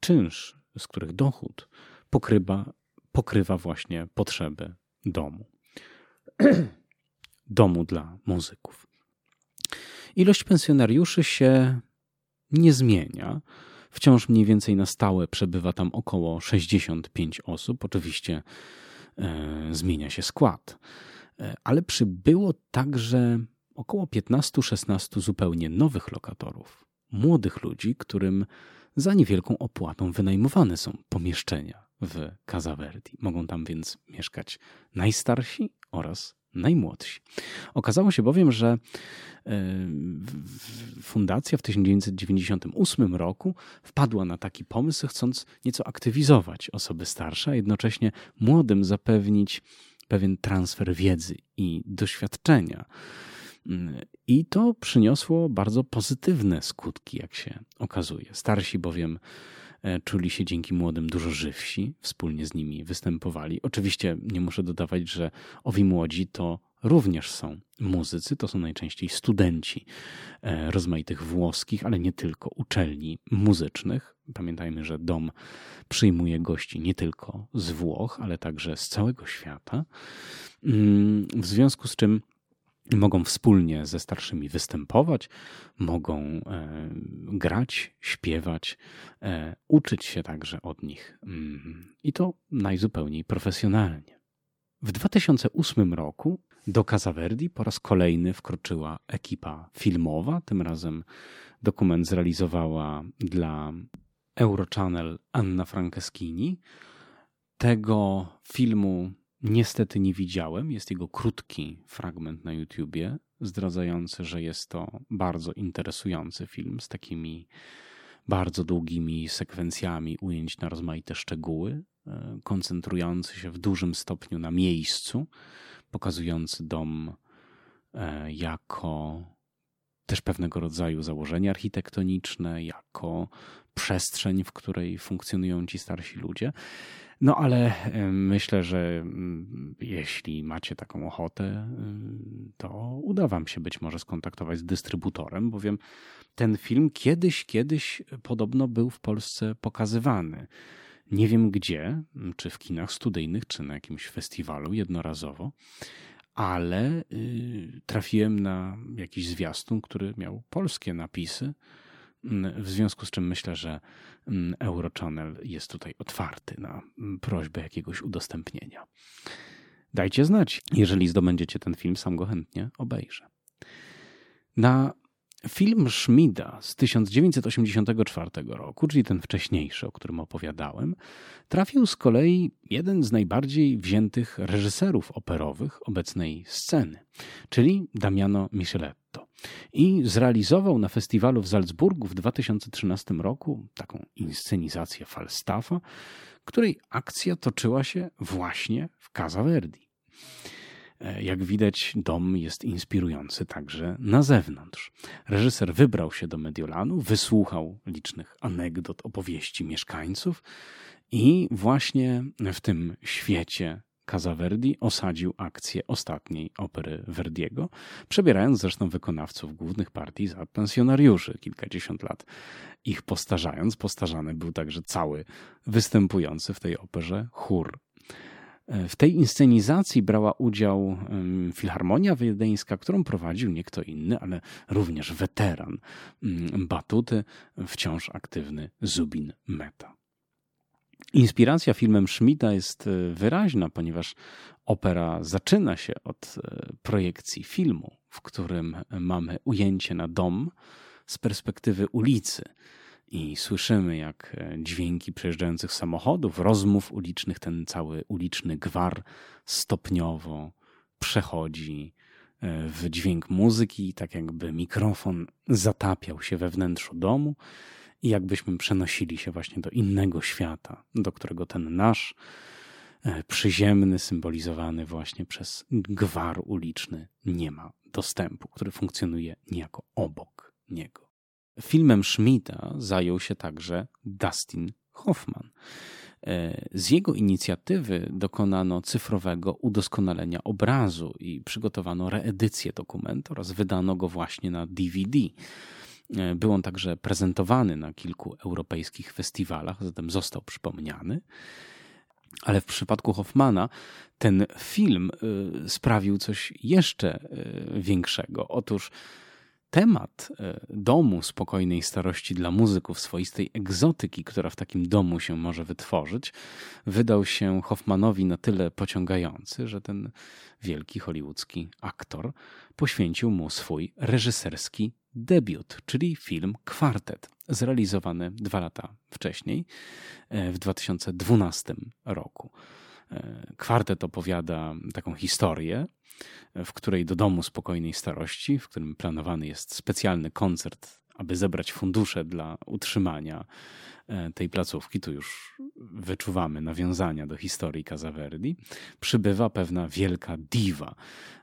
czynsz, z których dochód pokrywa pokrywa właśnie potrzeby domu. domu dla muzyków. Ilość pensjonariuszy się nie zmienia. Wciąż mniej więcej na stałe przebywa tam około 65 osób. Oczywiście e, zmienia się skład, e, ale przybyło także około 15-16 zupełnie nowych lokatorów, młodych ludzi, którym za niewielką opłatą wynajmowane są pomieszczenia w Casa Verdi. Mogą tam więc mieszkać najstarsi oraz najmłodsi. Okazało się bowiem, że e, fundacja w 1998 roku wpadła na taki pomysł, chcąc nieco aktywizować osoby starsze, a jednocześnie młodym zapewnić pewien transfer wiedzy i doświadczenia. I to przyniosło bardzo pozytywne skutki, jak się okazuje. Starsi bowiem czuli się dzięki młodym dużo żywsi, wspólnie z nimi występowali. Oczywiście nie muszę dodawać, że owi młodzi to również są muzycy, to są najczęściej studenci e, rozmaitych włoskich, ale nie tylko uczelni muzycznych. Pamiętajmy, że dom przyjmuje gości nie tylko z Włoch, ale także z całego świata. Mm, w związku z czym mogą wspólnie ze starszymi występować, mogą e, grać, śpiewać, e, uczyć się także od nich mm, i to najzupełniej profesjonalnie. W 2008 roku do Casa Verdi po raz kolejny wkroczyła ekipa filmowa. Tym razem dokument zrealizowała dla Eurochannel Anna Franceschini. Tego filmu Niestety nie widziałem. Jest jego krótki fragment na YouTubie, zdradzający, że jest to bardzo interesujący film z takimi bardzo długimi sekwencjami ujęć na rozmaite szczegóły, e, koncentrujący się w dużym stopniu na miejscu, pokazujący dom e, jako też pewnego rodzaju założenie architektoniczne, jako przestrzeń, w której funkcjonują ci starsi ludzie. No ale myślę, że mm, jeśli macie taką ochotę, to uda Wam się być może skontaktować z dystrybutorem, bowiem ten film kiedyś, kiedyś podobno był w Polsce pokazywany. Nie wiem gdzie, czy w kinach studyjnych, czy na jakimś festiwalu jednorazowo, ale y, trafiłem na jakiś zwiastun, który miał polskie napisy w związku z czym myślę, że mm, Eurochannel jest tutaj otwarty na mm, prośbę jakiegoś udostępnienia. Dajcie znać, jeżeli zdobędziecie ten film, sam go chętnie obejrzę. Na film Schmida z 1984 roku, czyli ten wcześniejszy, o którym opowiadałem, trafił z kolei jeden z najbardziej wziętych reżyserów operowych obecnej sceny, czyli Damiano Micheletto i zrealizował na festiwalu w Salzburgu w 2013 roku taką inscenizację Falstaffa, której akcja toczyła się właśnie w Casa Verdi. E, jak widać, dom jest inspirujący także na zewnątrz. Reżyser wybrał się do Mediolanu, wysłuchał licznych anegdot, opowieści mieszkańców i właśnie w tym świecie Casaverdi osadził akcję ostatniej opery Verdiego, przebierając zresztą wykonawców głównych partii za pensjonariuszy, kilkadziesiąt lat ich postarzając. Postarzany był także cały występujący w tej operze chór. W tej inscenizacji brała udział Filharmonia Wiedeńska, którą prowadził nie kto inny, ale również weteran batuty, wciąż aktywny Zubin Meta. Inspiracja filmem Schmidta jest e, wyraźna, ponieważ opera zaczyna się od e, projekcji filmu, w którym mamy ujęcie na dom z perspektywy ulicy i słyszymy, jak e, dźwięki przejeżdżających samochodów, rozmów ulicznych, ten cały uliczny gwar stopniowo przechodzi w dźwięk muzyki, tak jakby mikrofon zatapiał się we wnętrzu domu i jakbyśmy przenosili się właśnie do innego świata, do którego ten nasz e, przyziemny, symbolizowany właśnie przez gwar uliczny, nie ma dostępu, który funkcjonuje niejako obok niego. Filmem Schmidta zajął się także Dustin Hoffman. E, z jego inicjatywy dokonano cyfrowego udoskonalenia obrazu i przygotowano reedycję dokumentu oraz wydano go właśnie na DVD. E, był on także prezentowany na kilku europejskich festiwalach, zatem został przypomniany. Ale w przypadku Hoffmana ten film e, sprawił coś jeszcze większego. Otóż temat domu spokojnej starości dla muzyków, swoistej egzotyki, która w takim domu się może wytworzyć, wydał się Hoffmanowi na tyle pociągający, że ten wielki hollywoodzki aktor poświęcił mu swój reżyserski debiut, czyli film Kwartet. zrealizowany dwa lata wcześniej, w 2012 roku. Kwartet opowiada taką historię, w której do domu spokojnej starości, w którym planowany jest specjalny koncert, aby zebrać fundusze dla utrzymania E, tej placówki, tu już wyczuwamy nawiązania do historii Casaverdi, przybywa pewna wielka diwa.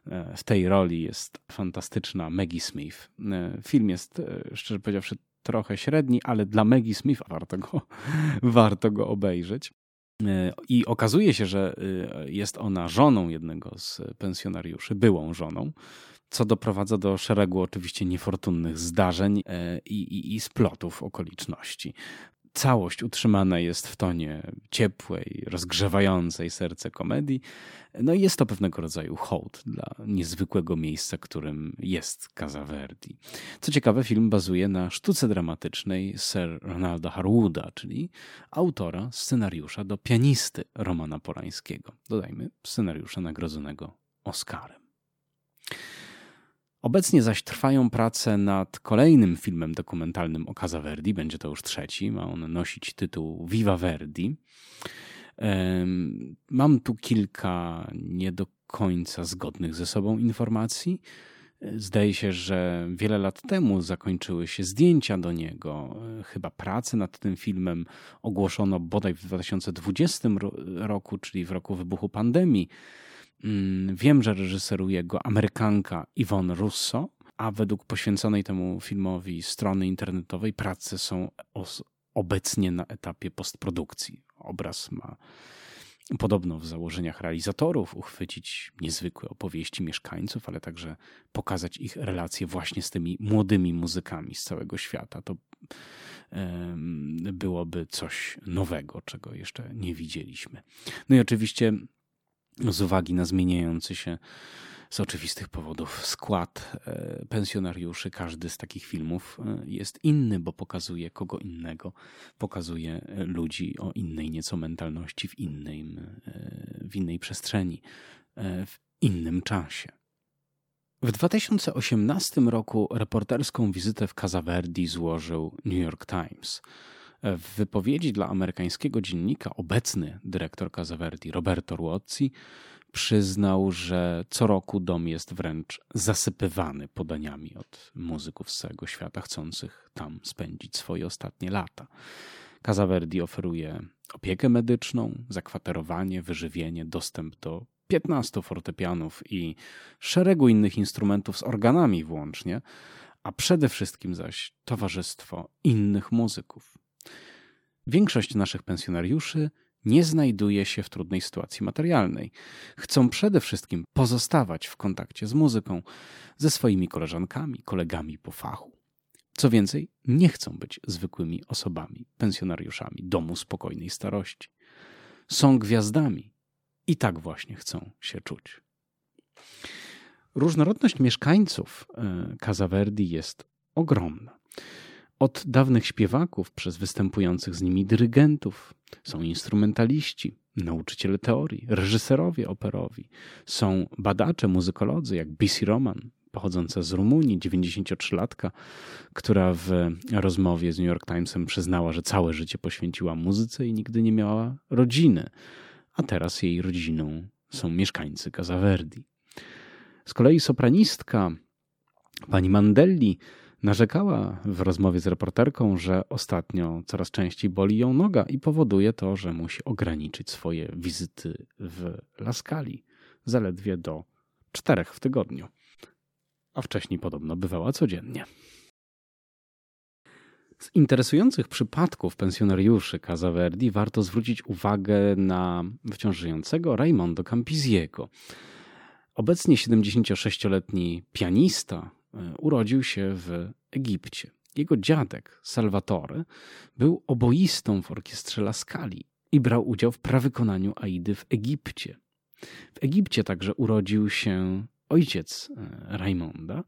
E, w tej roli jest fantastyczna Maggie Smith. E, film jest, szczerze powiedziawszy, trochę średni, ale dla Maggie Smith warto go, warto go obejrzeć. I okazuje się, że jest ona żoną jednego z pensjonariuszy, byłą żoną, co doprowadza do szeregu oczywiście niefortunnych zdarzeń i, i, i splotów okoliczności całość utrzymana jest w tonie ciepłej, rozgrzewającej serce komedii. No i jest to pewnego rodzaju hołd dla niezwykłego miejsca, którym jest Casa Verdi. Co ciekawe, film bazuje na sztuce dramatycznej Sir Ronalda Harwooda, czyli autora scenariusza do pianisty Romana Polańskiego. Dodajmy, scenariusza nagrodzonego Oscarem. Obecnie zaś trwają prace nad kolejnym filmem dokumentalnym o Casa Verdi. Będzie to już trzeci. Ma on nosić tytuł Viva Verdi. Mam tu kilka nie do końca zgodnych ze sobą informacji. Zdaje się, że wiele lat temu zakończyły się zdjęcia do niego. Chyba prace nad tym filmem ogłoszono bodaj w 2020 roku, czyli w roku wybuchu pandemii. Mm, wiem, że reżyseruje go Amerykanka Yvonne Russo, a według poświęconej temu filmowi strony internetowej prace są obecnie na etapie postprodukcji. Obraz ma podobno w założeniach realizatorów uchwycić niezwykłe opowieści mieszkańców, ale także pokazać ich relacje właśnie z tymi młodymi muzykami z całego świata. To byłoby coś nowego, czego jeszcze nie widzieliśmy. No i oczywiście z uwagi na zmieniający się z oczywistych powodów skład e, pensjonariuszy. Każdy z takich filmów e, jest inny, bo pokazuje kogo innego, pokazuje e, ludzi o innej nieco mentalności w, innym, w innej przestrzeni, w innym czasie. W 2018 roku reporterską wizytę w Casa Verdi złożył New York Times. W wypowiedzi dla amerykańskiego dziennika obecny dyrektor Casaverdi Roberto Ruozzi przyznał, że co roku dom jest wręcz zasypywany podaniami od muzyków z całego świata chcących tam spędzić swoje ostatnie lata. Casaverdi oferuje opiekę medyczną, zakwaterowanie, wyżywienie, dostęp do 15 fortepianów i szeregu innych instrumentów z organami włącznie, a przede wszystkim zaś towarzystwo innych muzyków. Większość naszych pensjonariuszy nie znajduje się w trudnej sytuacji materialnej. Chcą przede wszystkim pozostawać w kontakcie z muzyką, ze swoimi koleżankami, kolegami po fachu. Co więcej, nie chcą być zwykłymi osobami, pensjonariuszami domu spokojnej starości. Są gwiazdami i tak właśnie chcą się czuć. Różnorodność mieszkańców e, Casa Verdi jest ogromna. Od dawnych śpiewaków, przez występujących z nimi dyrygentów, są instrumentaliści, nauczyciele teorii, reżyserowie operowi, są badacze, muzykolodzy jak Bisi Roman, pochodząca z Rumunii, 93-latka, która w rozmowie z New York Timesem przyznała, że całe życie poświęciła muzyce i nigdy nie miała rodziny, a teraz jej rodziną są mieszkańcy Casa Verdi. Z kolei sopranistka pani Mandelli Narzekała w rozmowie z reporterką, że ostatnio coraz częściej boli ją noga i powoduje to, że musi ograniczyć swoje wizyty w Laskali zaledwie do czterech w tygodniu. A wcześniej podobno bywała codziennie. Z interesujących przypadków pensjonariuszy Casa Verdi warto zwrócić uwagę na wciąż żyjącego Raimondo Campisiego. Obecnie 76-letni pianista, urodził się w Egipcie. Jego dziadek, Salvatore, był oboistą w orkiestrze Laskali i brał udział w prawykonaniu Aidy w Egipcie. W Egipcie także urodził się ojciec e, Raimonda,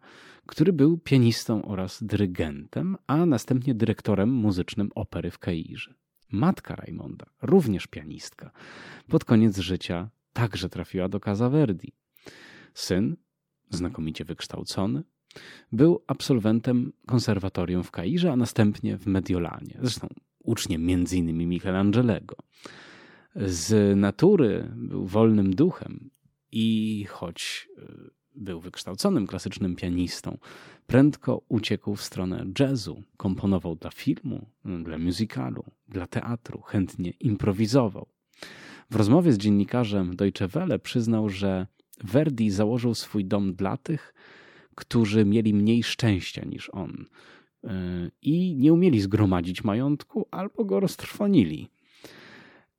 który był pianistą oraz dyrygentem, a następnie dyrektorem muzycznym opery w Kairze. Matka Raimonda, również pianistka, pod koniec życia także trafiła do Casa Verdi. Syn, znakomicie wykształcony, Był absolwentem konserwatorium w Kairze, a następnie w Mediolanie. Zresztą uczniem m.in. Michelangelego. Z natury był wolnym duchem i choć y, był wykształconym klasycznym pianistą, prędko uciekł w stronę jazzu, komponował dla filmu, dla musicalu, dla teatru, chętnie improwizował. W rozmowie z dziennikarzem Deutsche Welle przyznał, że Verdi założył swój dom dla tych, którzy mieli mniej szczęścia niż on y, i nie umieli zgromadzić majątku albo go roztrwonili.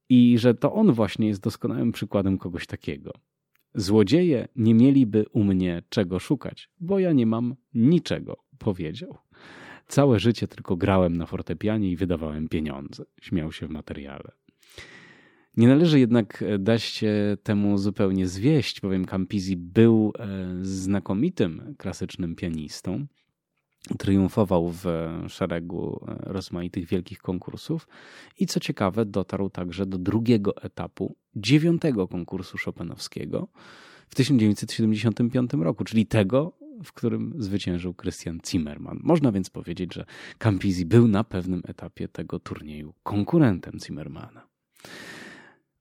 I że to on właśnie jest doskonałym przykładem kogoś takiego. Złodzieje nie mieliby u mnie czego szukać, bo ja nie mam niczego, powiedział. Całe życie tylko grałem na fortepianie i wydawałem pieniądze, śmiał się w materiale. Nie należy jednak dać się temu zupełnie zwieść, bowiem Campisi był e, znakomitym klasycznym pianistą. Triumfował w szeregu e, rozmaitych wielkich konkursów i co ciekawe, dotarł także do drugiego etapu dziewiątego konkursu Chopinowskiego w 1975 roku, czyli tego, w którym zwyciężył Christian Zimmermann. Można więc powiedzieć, że Campisi był na pewnym etapie tego turnieju konkurentem Zimmermana.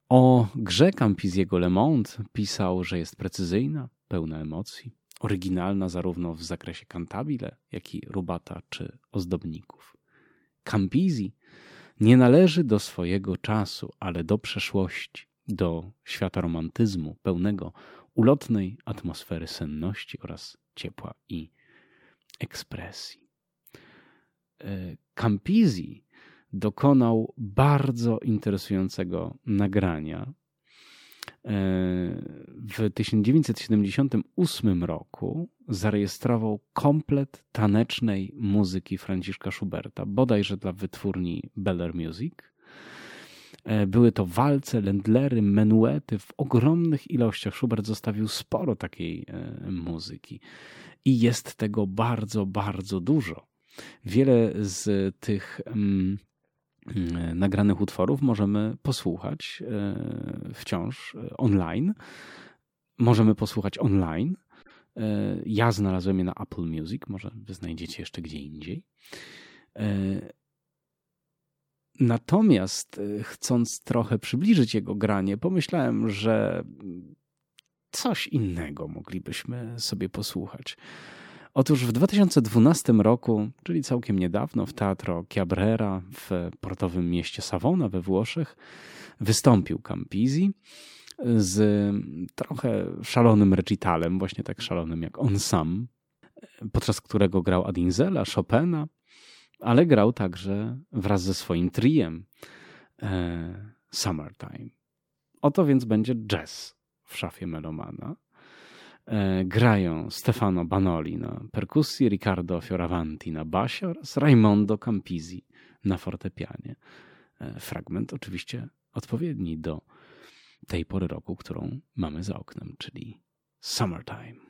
O grze Campisiego Le Monde pisał, że jest precyzyjna, pełna emocji, oryginalna zarówno w zakresie cantabile, jak i rubata czy ozdobników. Campisi nie należy do swojego czasu, ale do przeszłości, do świata romantyzmu, pełnego ulotnej atmosfery senności oraz ciepła i ekspresji. E, Campisi dokonał bardzo interesującego nagrania. E, w 1978 roku zarejestrował komplet tanecznej muzyki Franciszka Schuberta, bodajże dla wytwórni Beller Music. E, były to walce, lendlery, menuety w ogromnych ilościach. Schubert zostawił sporo takiej e, muzyki i jest tego bardzo, bardzo dużo. Wiele z tych mm, nagranych utworów możemy posłuchać e, wciąż e, online. Możemy posłuchać online. Ja znalazłem je na Apple Music, może wy znajdziecie jeszcze gdzie indziej. Natomiast chcąc trochę przybliżyć jego granie, pomyślałem, że coś innego moglibyśmy sobie posłuchać. Otóż w 2012 roku, czyli całkiem niedawno, w Teatro Chiabrera w portowym mieście Savona we Włoszech wystąpił Campisi z trochę szalonym recitalem, właśnie tak szalonym jak on sam, podczas którego grał Adinzela, Chopina, ale grał także wraz ze swoim triem e, Summertime. Oto więc będzie jazz w szafie Melomana. E, grają Stefano Banoli na perkusji, Riccardo Fioravanti na basie oraz Raimondo Campisi na fortepianie. E, fragment oczywiście odpowiedni do tej pory roku, którą mamy za oknem, czyli summertime.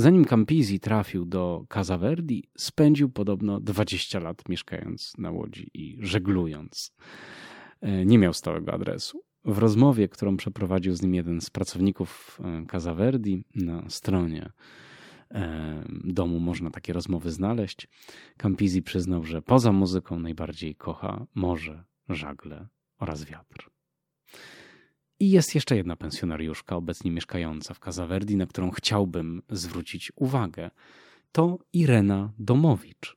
Zanim Campisi trafił do Casa Verdi, spędził podobno 20 lat mieszkając na łodzi i żeglując. E, nie miał stałego adresu. W rozmowie, którą przeprowadził z nim jeden z pracowników e, Casa Verdi na stronie e, domu można takie rozmowy znaleźć. Campisi przyznał, że poza muzyką najbardziej kocha morze, żagle oraz wiatr. I jest jeszcze jedna pensjonariuszka, obecnie mieszkająca w Casa Verdi, na którą chciałbym zwrócić uwagę. To Irena Domowicz.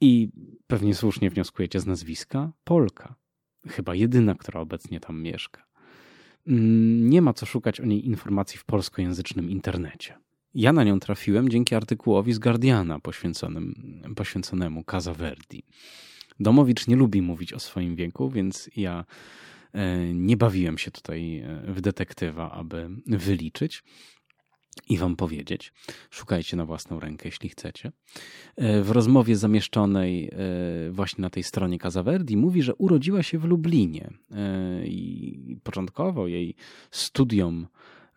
I pewnie słusznie wnioskujecie z nazwiska Polka. Chyba jedyna, która obecnie tam mieszka. Mm, nie ma co szukać o niej informacji w polskojęzycznym internecie. Ja na nią trafiłem dzięki artykułowi z Guardiana poświęconym, poświęconemu Casa Verdi. Domowicz nie lubi mówić o swoim wieku, więc ja nie bawiłem się tutaj e, w detektywa, aby wyliczyć i wam powiedzieć. Szukajcie na własną rękę, jeśli chcecie. E, w rozmowie zamieszczonej właśnie na tej stronie Casaverdi mówi, że urodziła się w Lublinie i początkowo jej studium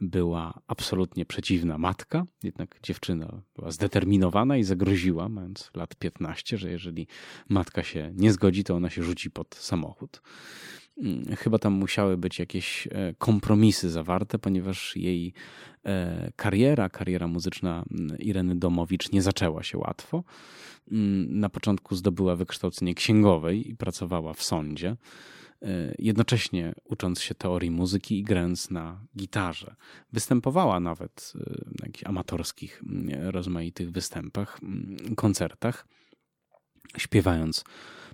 była absolutnie przeciwna matka, jednak dziewczyna była zdeterminowana i zagroziła, mając lat 15, że jeżeli matka się nie zgodzi, to ona się rzuci pod samochód. Mm, chyba tam musiały być jakieś e, kompromisy zawarte, ponieważ jej e, kariera, kariera muzyczna mm, Ireny Domowicz nie zaczęła się łatwo. Mm, na początku zdobyła wykształcenie księgowej i pracowała w sądzie. E, jednocześnie ucząc się teorii muzyki i grając na gitarze. Występowała nawet na jakichś amatorskich, rozmaitych występach, koncertach, śpiewając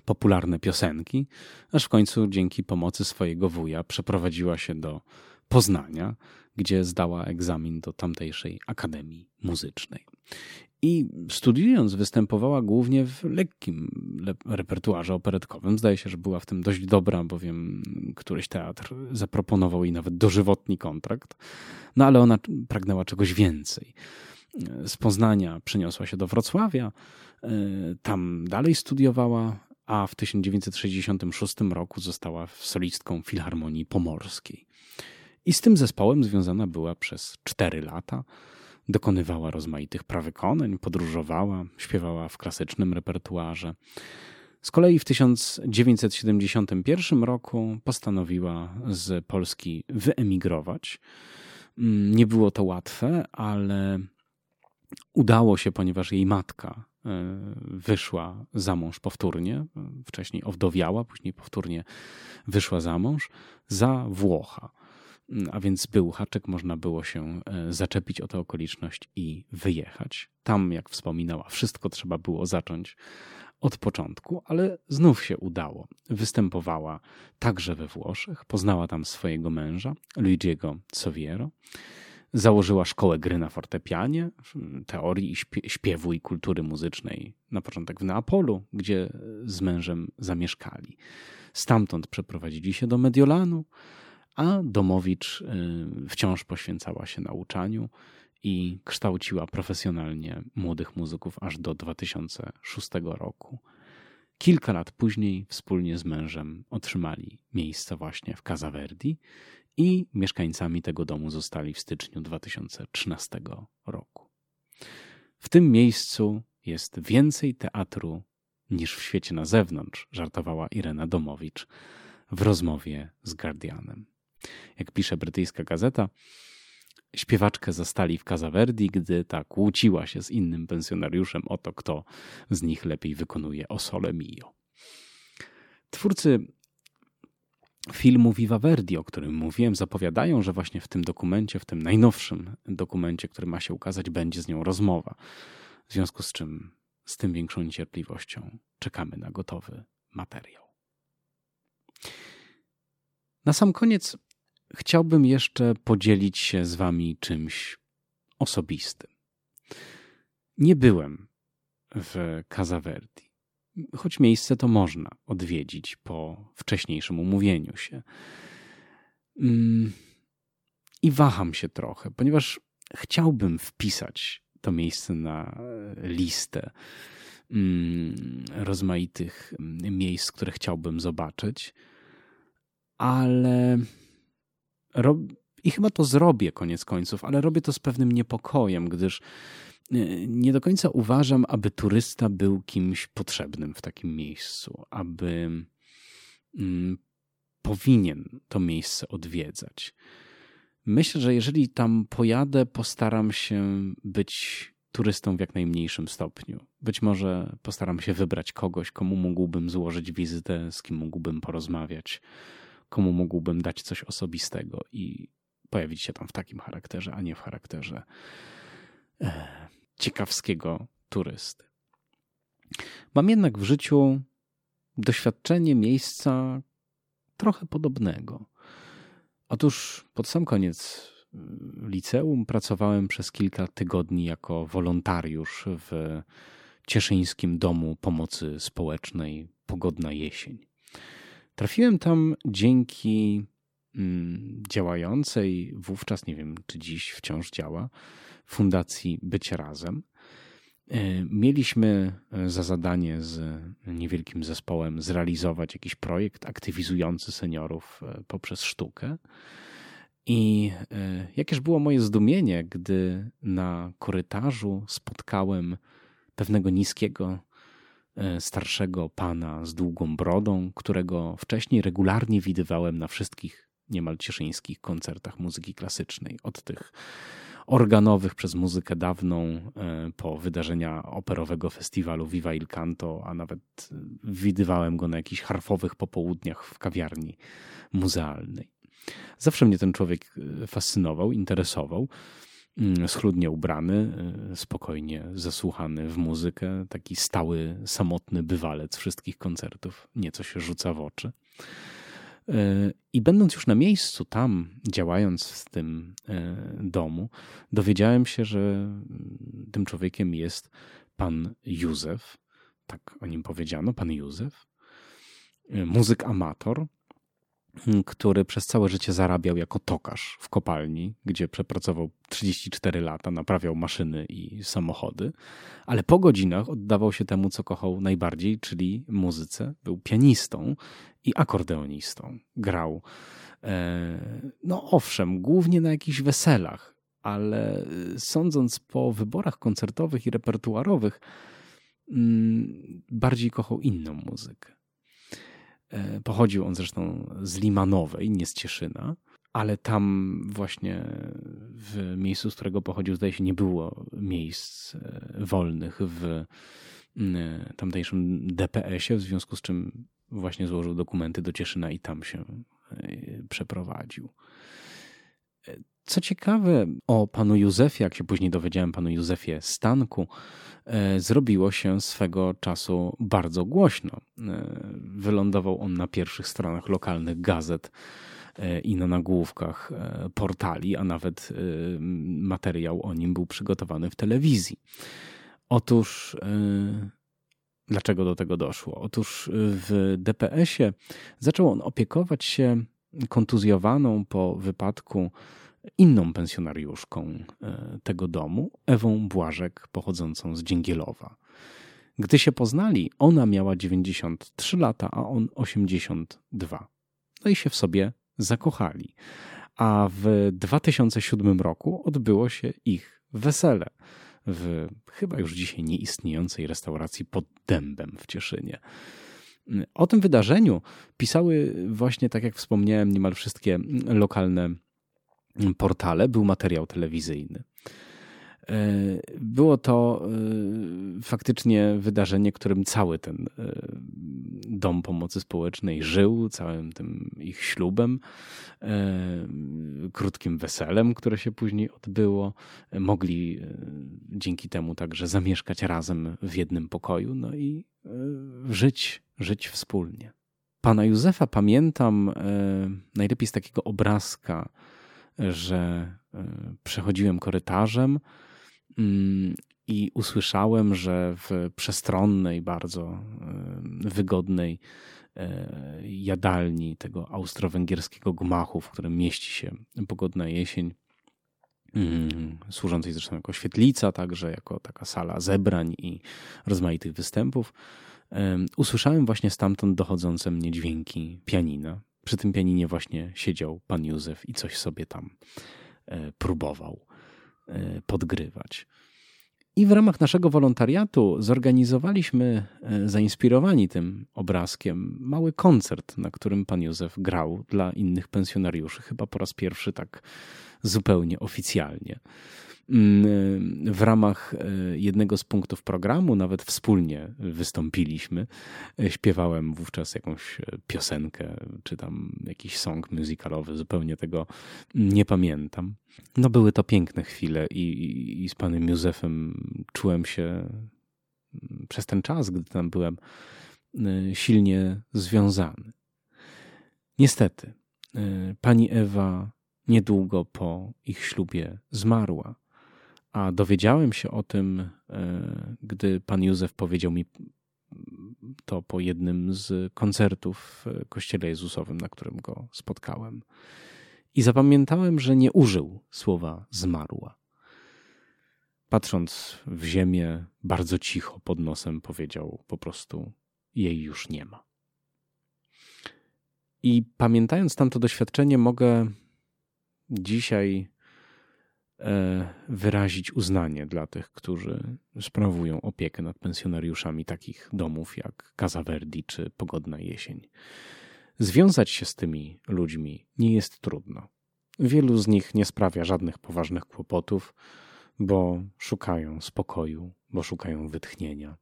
popularne piosenki, aż w końcu dzięki pomocy swojego wuja przeprowadziła się do Poznania, gdzie zdała egzamin do tamtejszej Akademii Muzycznej. I studiując, występowała głównie w lekkim repertuarze operetkowym. Zdaje się, że była w tym dość dobra, bowiem któryś teatr zaproponował jej nawet dożywotni kontrakt. No ale ona pragnęła czegoś więcej. Z Poznania przeniosła się do Wrocławia, e, tam dalej studiowała, a w 1966 roku została solistką Filharmonii Pomorskiej. I z tym zespołem związana była przez cztery lata dokonywała rozmaitych prawykonań, podróżowała, śpiewała w klasycznym repertuarze. Z kolei w 1971 roku postanowiła z Polski wyemigrować. Mm, nie było to łatwe, ale udało się, ponieważ jej matka wyszła za mąż powtórnie, wcześniej owdowiała, później powtórnie wyszła za mąż, za Włocha a więc był haczyk, można było się e, zaczepić o tę okoliczność i wyjechać. Tam, jak wspominała, wszystko trzeba było zacząć od początku, ale znów się udało. Występowała także we Włoszech, poznała tam swojego męża, Luigiego Soviero. Założyła szkołę gry na fortepianie, teorii śpiewu i kultury muzycznej, na początek w Neapolu, gdzie z mężem zamieszkali. Stamtąd przeprowadzili się do Mediolanu, a Domowicz y, wciąż poświęcała się nauczaniu i kształciła profesjonalnie młodych muzyków aż do 2006 roku. Kilka lat później wspólnie z mężem otrzymali miejsce właśnie w Casa Verdi i mieszkańcami tego domu zostali w styczniu 2013 roku. W tym miejscu jest więcej teatru niż w świecie na zewnątrz, żartowała Irena Domowicz w rozmowie z Guardianem. Jak pisze brytyjska gazeta, śpiewaczkę zastali w Casa Verdi, gdy ta kłóciła się z innym pensjonariuszem o to, kto z nich lepiej wykonuje O Sole Mio. Twórcy filmu Viva Verdi, o którym mówiłem, zapowiadają, że właśnie w tym dokumencie, w tym najnowszym dokumencie, który ma się ukazać, będzie z nią rozmowa. W związku z czym z tym większą niecierpliwością czekamy na gotowy materiał. Na sam koniec chciałbym jeszcze podzielić się z Wami czymś osobistym. Nie byłem w Casaverdi, choć miejsce to można odwiedzić po wcześniejszym umówieniu się. Mm, I waham się trochę, ponieważ chciałbym wpisać to miejsce na listę mm, rozmaitych mm, miejsc, które chciałbym zobaczyć, ale I chyba to zrobię koniec końców, ale robię to z pewnym niepokojem, gdyż e, nie do końca uważam, aby turysta był kimś potrzebnym w takim miejscu, aby mm, powinien to miejsce odwiedzać. Myślę, że jeżeli tam pojadę, postaram się być turystą w jak najmniejszym stopniu. Być może postaram się wybrać kogoś, komu mógłbym złożyć wizytę, z kim mógłbym porozmawiać, komu mógłbym dać coś osobistego i pojawić się tam w takim charakterze, a nie w charakterze e, ciekawskiego turysty. Mam jednak w życiu doświadczenie miejsca trochę podobnego. Otóż pod sam koniec liceum pracowałem przez kilka tygodni jako wolontariusz w Cieszyńskim Domu Pomocy Społecznej Pogodna Jesień. Trafiłem tam dzięki mm, działającej wówczas, nie wiem czy dziś wciąż działa, Fundacji Być Razem. E, mieliśmy e, za zadanie z niewielkim zespołem zrealizować jakiś projekt aktywizujący seniorów e, poprzez sztukę. I jakież było moje zdumienie, gdy na korytarzu spotkałem pewnego niskiego, starszego pana z długą brodą, którego wcześniej regularnie widywałem na wszystkich niemal cieszyńskich koncertach muzyki klasycznej. Od tych organowych przez muzykę dawną, e, po wydarzenia operowego festiwalu Viva il Canto, a nawet e, widywałem go na jakichś harfowych popołudniach w kawiarni muzealnej. Zawsze mnie ten człowiek e, fascynował, interesował. Mm, schludnie ubrany, spokojnie zasłuchany w muzykę, taki stały, samotny bywalec wszystkich koncertów, nieco się rzuca w oczy. I będąc już na miejscu, tam działając w tym e, domu, dowiedziałem się, że tym człowiekiem jest pan Józef, tak o nim powiedziano, pan Józef, e, muzyk amator, który przez całe życie zarabiał jako tokarz w kopalni, gdzie przepracował 34 lata, naprawiał maszyny i samochody, ale po godzinach oddawał się temu, co kochał najbardziej, czyli muzyce. Był pianistą i akordeonistą. Grał, e, no owszem, głównie na jakichś weselach, ale sądząc po wyborach koncertowych i repertuarowych, mm, bardziej kochał inną muzykę. E, pochodził on zresztą z Limanowej, nie z Cieszyna, ale tam właśnie w miejscu, z którego pochodził, zdaje się, nie było miejsc e, wolnych w tamtejszym DPS-ie, w związku z czym właśnie złożył dokumenty do Cieszyna i tam się e, przeprowadził. Co ciekawe, o panu Józefie, jak się później dowiedziałem, panu Józefie Stanku, e, zrobiło się swego czasu bardzo głośno. E, wylądował on na pierwszych stronach lokalnych gazet e, i na nagłówkach portali, a nawet materiał o nim był przygotowany w telewizji. Otóż dlaczego do tego doszło? Otóż w DPS-ie zaczął on opiekować się kontuzjowaną po wypadku inną pensjonariuszką e, tego domu, Ewą Błażek, pochodzącą z Dzięgielowa. Gdy się poznali, ona miała 93 lata, a on 82. No i się w sobie zakochali. A w 2007 roku odbyło się ich wesele w chyba już dzisiaj nieistniejącej restauracji pod Dębem w Cieszynie. O tym wydarzeniu pisały właśnie, tak jak wspomniałem, niemal wszystkie lokalne portale był materiał telewizyjny. E, było to e, faktycznie wydarzenie, którym cały ten e, dom pomocy społecznej żył, całym tym ich ślubem, krótkim weselem, które się później odbyło. Mogli dzięki temu także zamieszkać razem w jednym pokoju, no i żyć, żyć wspólnie. Pana Józefa pamiętam najlepiej z takiego obrazka, że e, przechodziłem korytarzem mm, i usłyszałem, że w przestronnej, bardzo e, wygodnej e, jadalni tego austro-węgierskiego gmachu, w którym mieści się pogodna jesień, mm, służącej zresztą jako świetlica, także jako taka sala zebrań i rozmaitych występów, usłyszałem właśnie stamtąd dochodzące mnie dźwięki pianina przy tym pianinie właśnie siedział pan Józef i coś sobie tam e, próbował e, podgrywać. I w ramach naszego wolontariatu zorganizowaliśmy, e, zainspirowani tym obrazkiem, mały koncert, na którym pan Józef grał dla innych pensjonariuszy, chyba po raz pierwszy tak zupełnie oficjalnie. W ramach e, jednego z punktów programu nawet wspólnie wystąpiliśmy. E, śpiewałem wówczas jakąś e, piosenkę, czy tam jakiś song musicalowy, zupełnie tego nie pamiętam. No były to piękne chwile i, i, i z panem Józefem czułem się mm, przez ten czas, gdy tam byłem, silnie związany. Niestety, pani Ewa niedługo po ich ślubie zmarła. A dowiedziałem się o tym, e, gdy pan Józef powiedział mi to po jednym z koncertów w Kościele Jezusowym, na którym go spotkałem. I zapamiętałem, że nie użył słowa zmarła. Patrząc w ziemię, bardzo cicho pod nosem powiedział po prostu: Jej już nie ma. I pamiętając tamto doświadczenie, mogę dzisiaj wyrazić uznanie dla tych, którzy sprawują opiekę nad pensjonariuszami takich domów jak Casa Verdi czy Pogodna Jesień. Związać się z tymi ludźmi nie jest trudno. Wielu z nich nie sprawia żadnych poważnych kłopotów, bo szukają spokoju, bo szukają wytchnienia.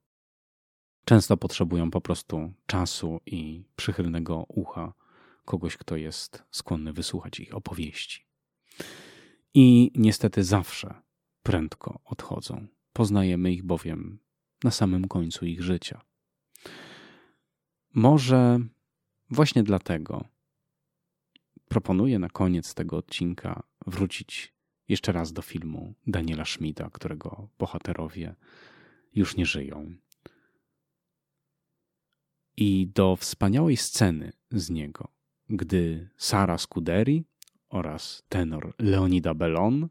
Często potrzebują po prostu czasu i przychylnego ucha kogoś, kto jest skłonny wysłuchać ich opowieści i niestety zawsze prędko odchodzą. Poznajemy ich bowiem na samym końcu ich życia. Może właśnie dlatego proponuję na koniec tego odcinka wrócić jeszcze raz do filmu Daniela Schmida, którego bohaterowie już nie żyją. I do wspaniałej sceny z niego, gdy Sara Scuderi oraz tenor Leonida Bellon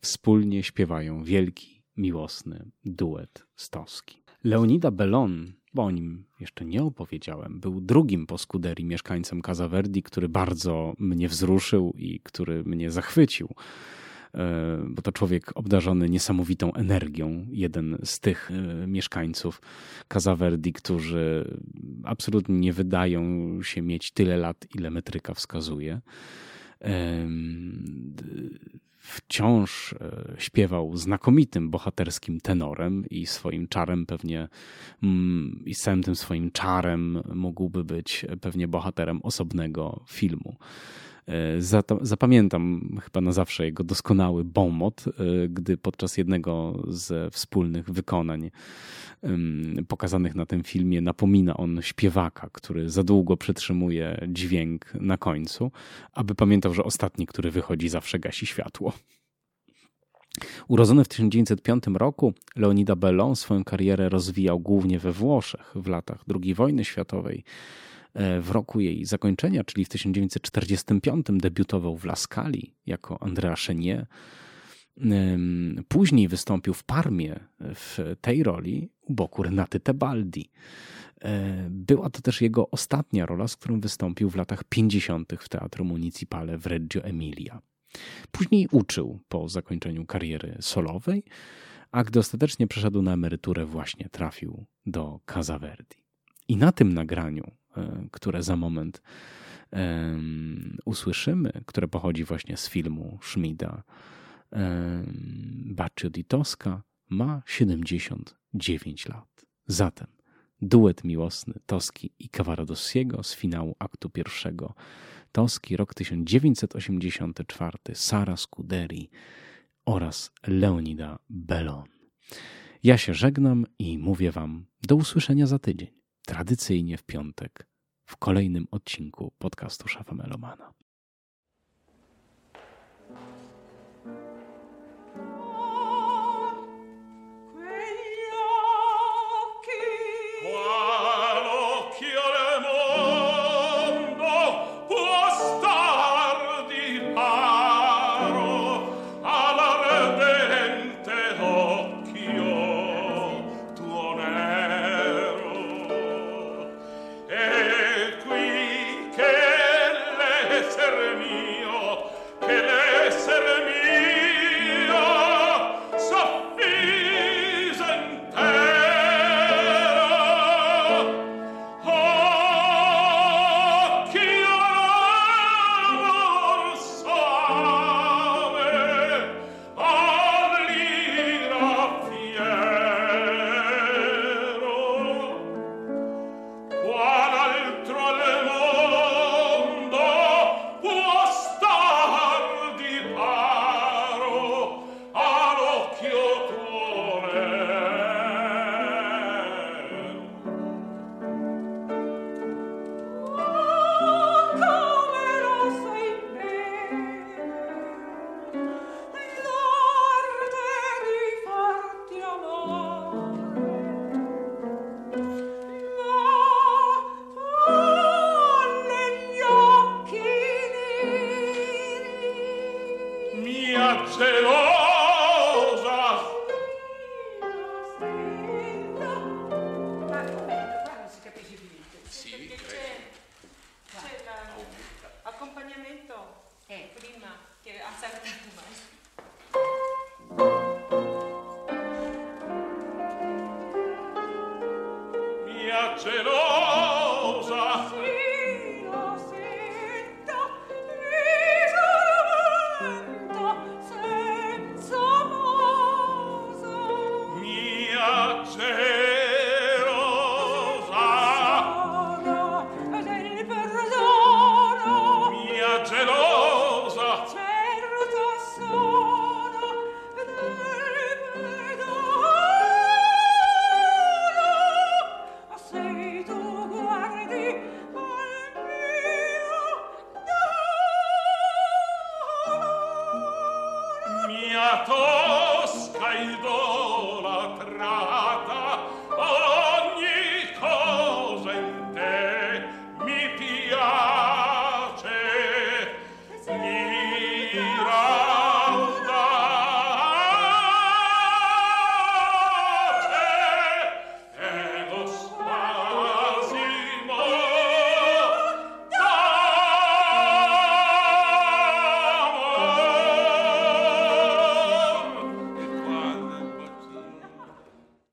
wspólnie śpiewają wielki, miłosny duet stoski. Leonida Bellon, bo o nim jeszcze nie opowiedziałem, był drugim po Scuderii mieszkańcem Casaverdi, który bardzo mnie wzruszył i który mnie zachwycił e, bo to człowiek obdarzony niesamowitą energią, jeden z tych e, mieszkańców Casaverdi, którzy absolutnie nie wydają się mieć tyle lat, ile metryka wskazuje wciąż e, śpiewał znakomitym bohaterskim tenorem i swoim czarem pewnie mm, i z całym tym swoim czarem mógłby być pewnie bohaterem osobnego filmu. E, zapamiętam chyba na zawsze jego doskonały bomot, e, gdy podczas jednego z wspólnych wykonań pokazanych na tym filmie napomina on śpiewaka, który za długo przytrzymuje dźwięk na końcu, aby pamiętał, że ostatni, który wychodzi, zawsze gasi światło. Urodzony w 1905 roku, Leonida Bellon swoją karierę rozwijał głównie we Włoszech w latach II wojny światowej. E, w roku jej zakończenia, czyli w 1945, debiutował w La Scali jako Andrea Chenier. Później wystąpił w Parmie w tej roli u boku Renaty Tebaldi. E, była to też jego ostatnia rola, z którą wystąpił w latach 50. w Teatro Municipale w Reggio Emilia. Później uczył po zakończeniu kariery solowej, a gdy ostatecznie przeszedł na emeryturę, właśnie trafił do Casa Verdi. I na tym nagraniu które za moment usłyszymy, które pochodzi właśnie z filmu Schmida Baccio di Tosca, ma 79 lat. Zatem duet miłosny Toski i Cavaradossiego z finału aktu pierwszego. Toski, rok 1984, Sara Scuderi oraz Leonida Bellon. Ja się żegnam i mówię Wam do usłyszenia za tydzień tradycyjnie w piątek w kolejnym odcinku podcastu Szafa Melomana.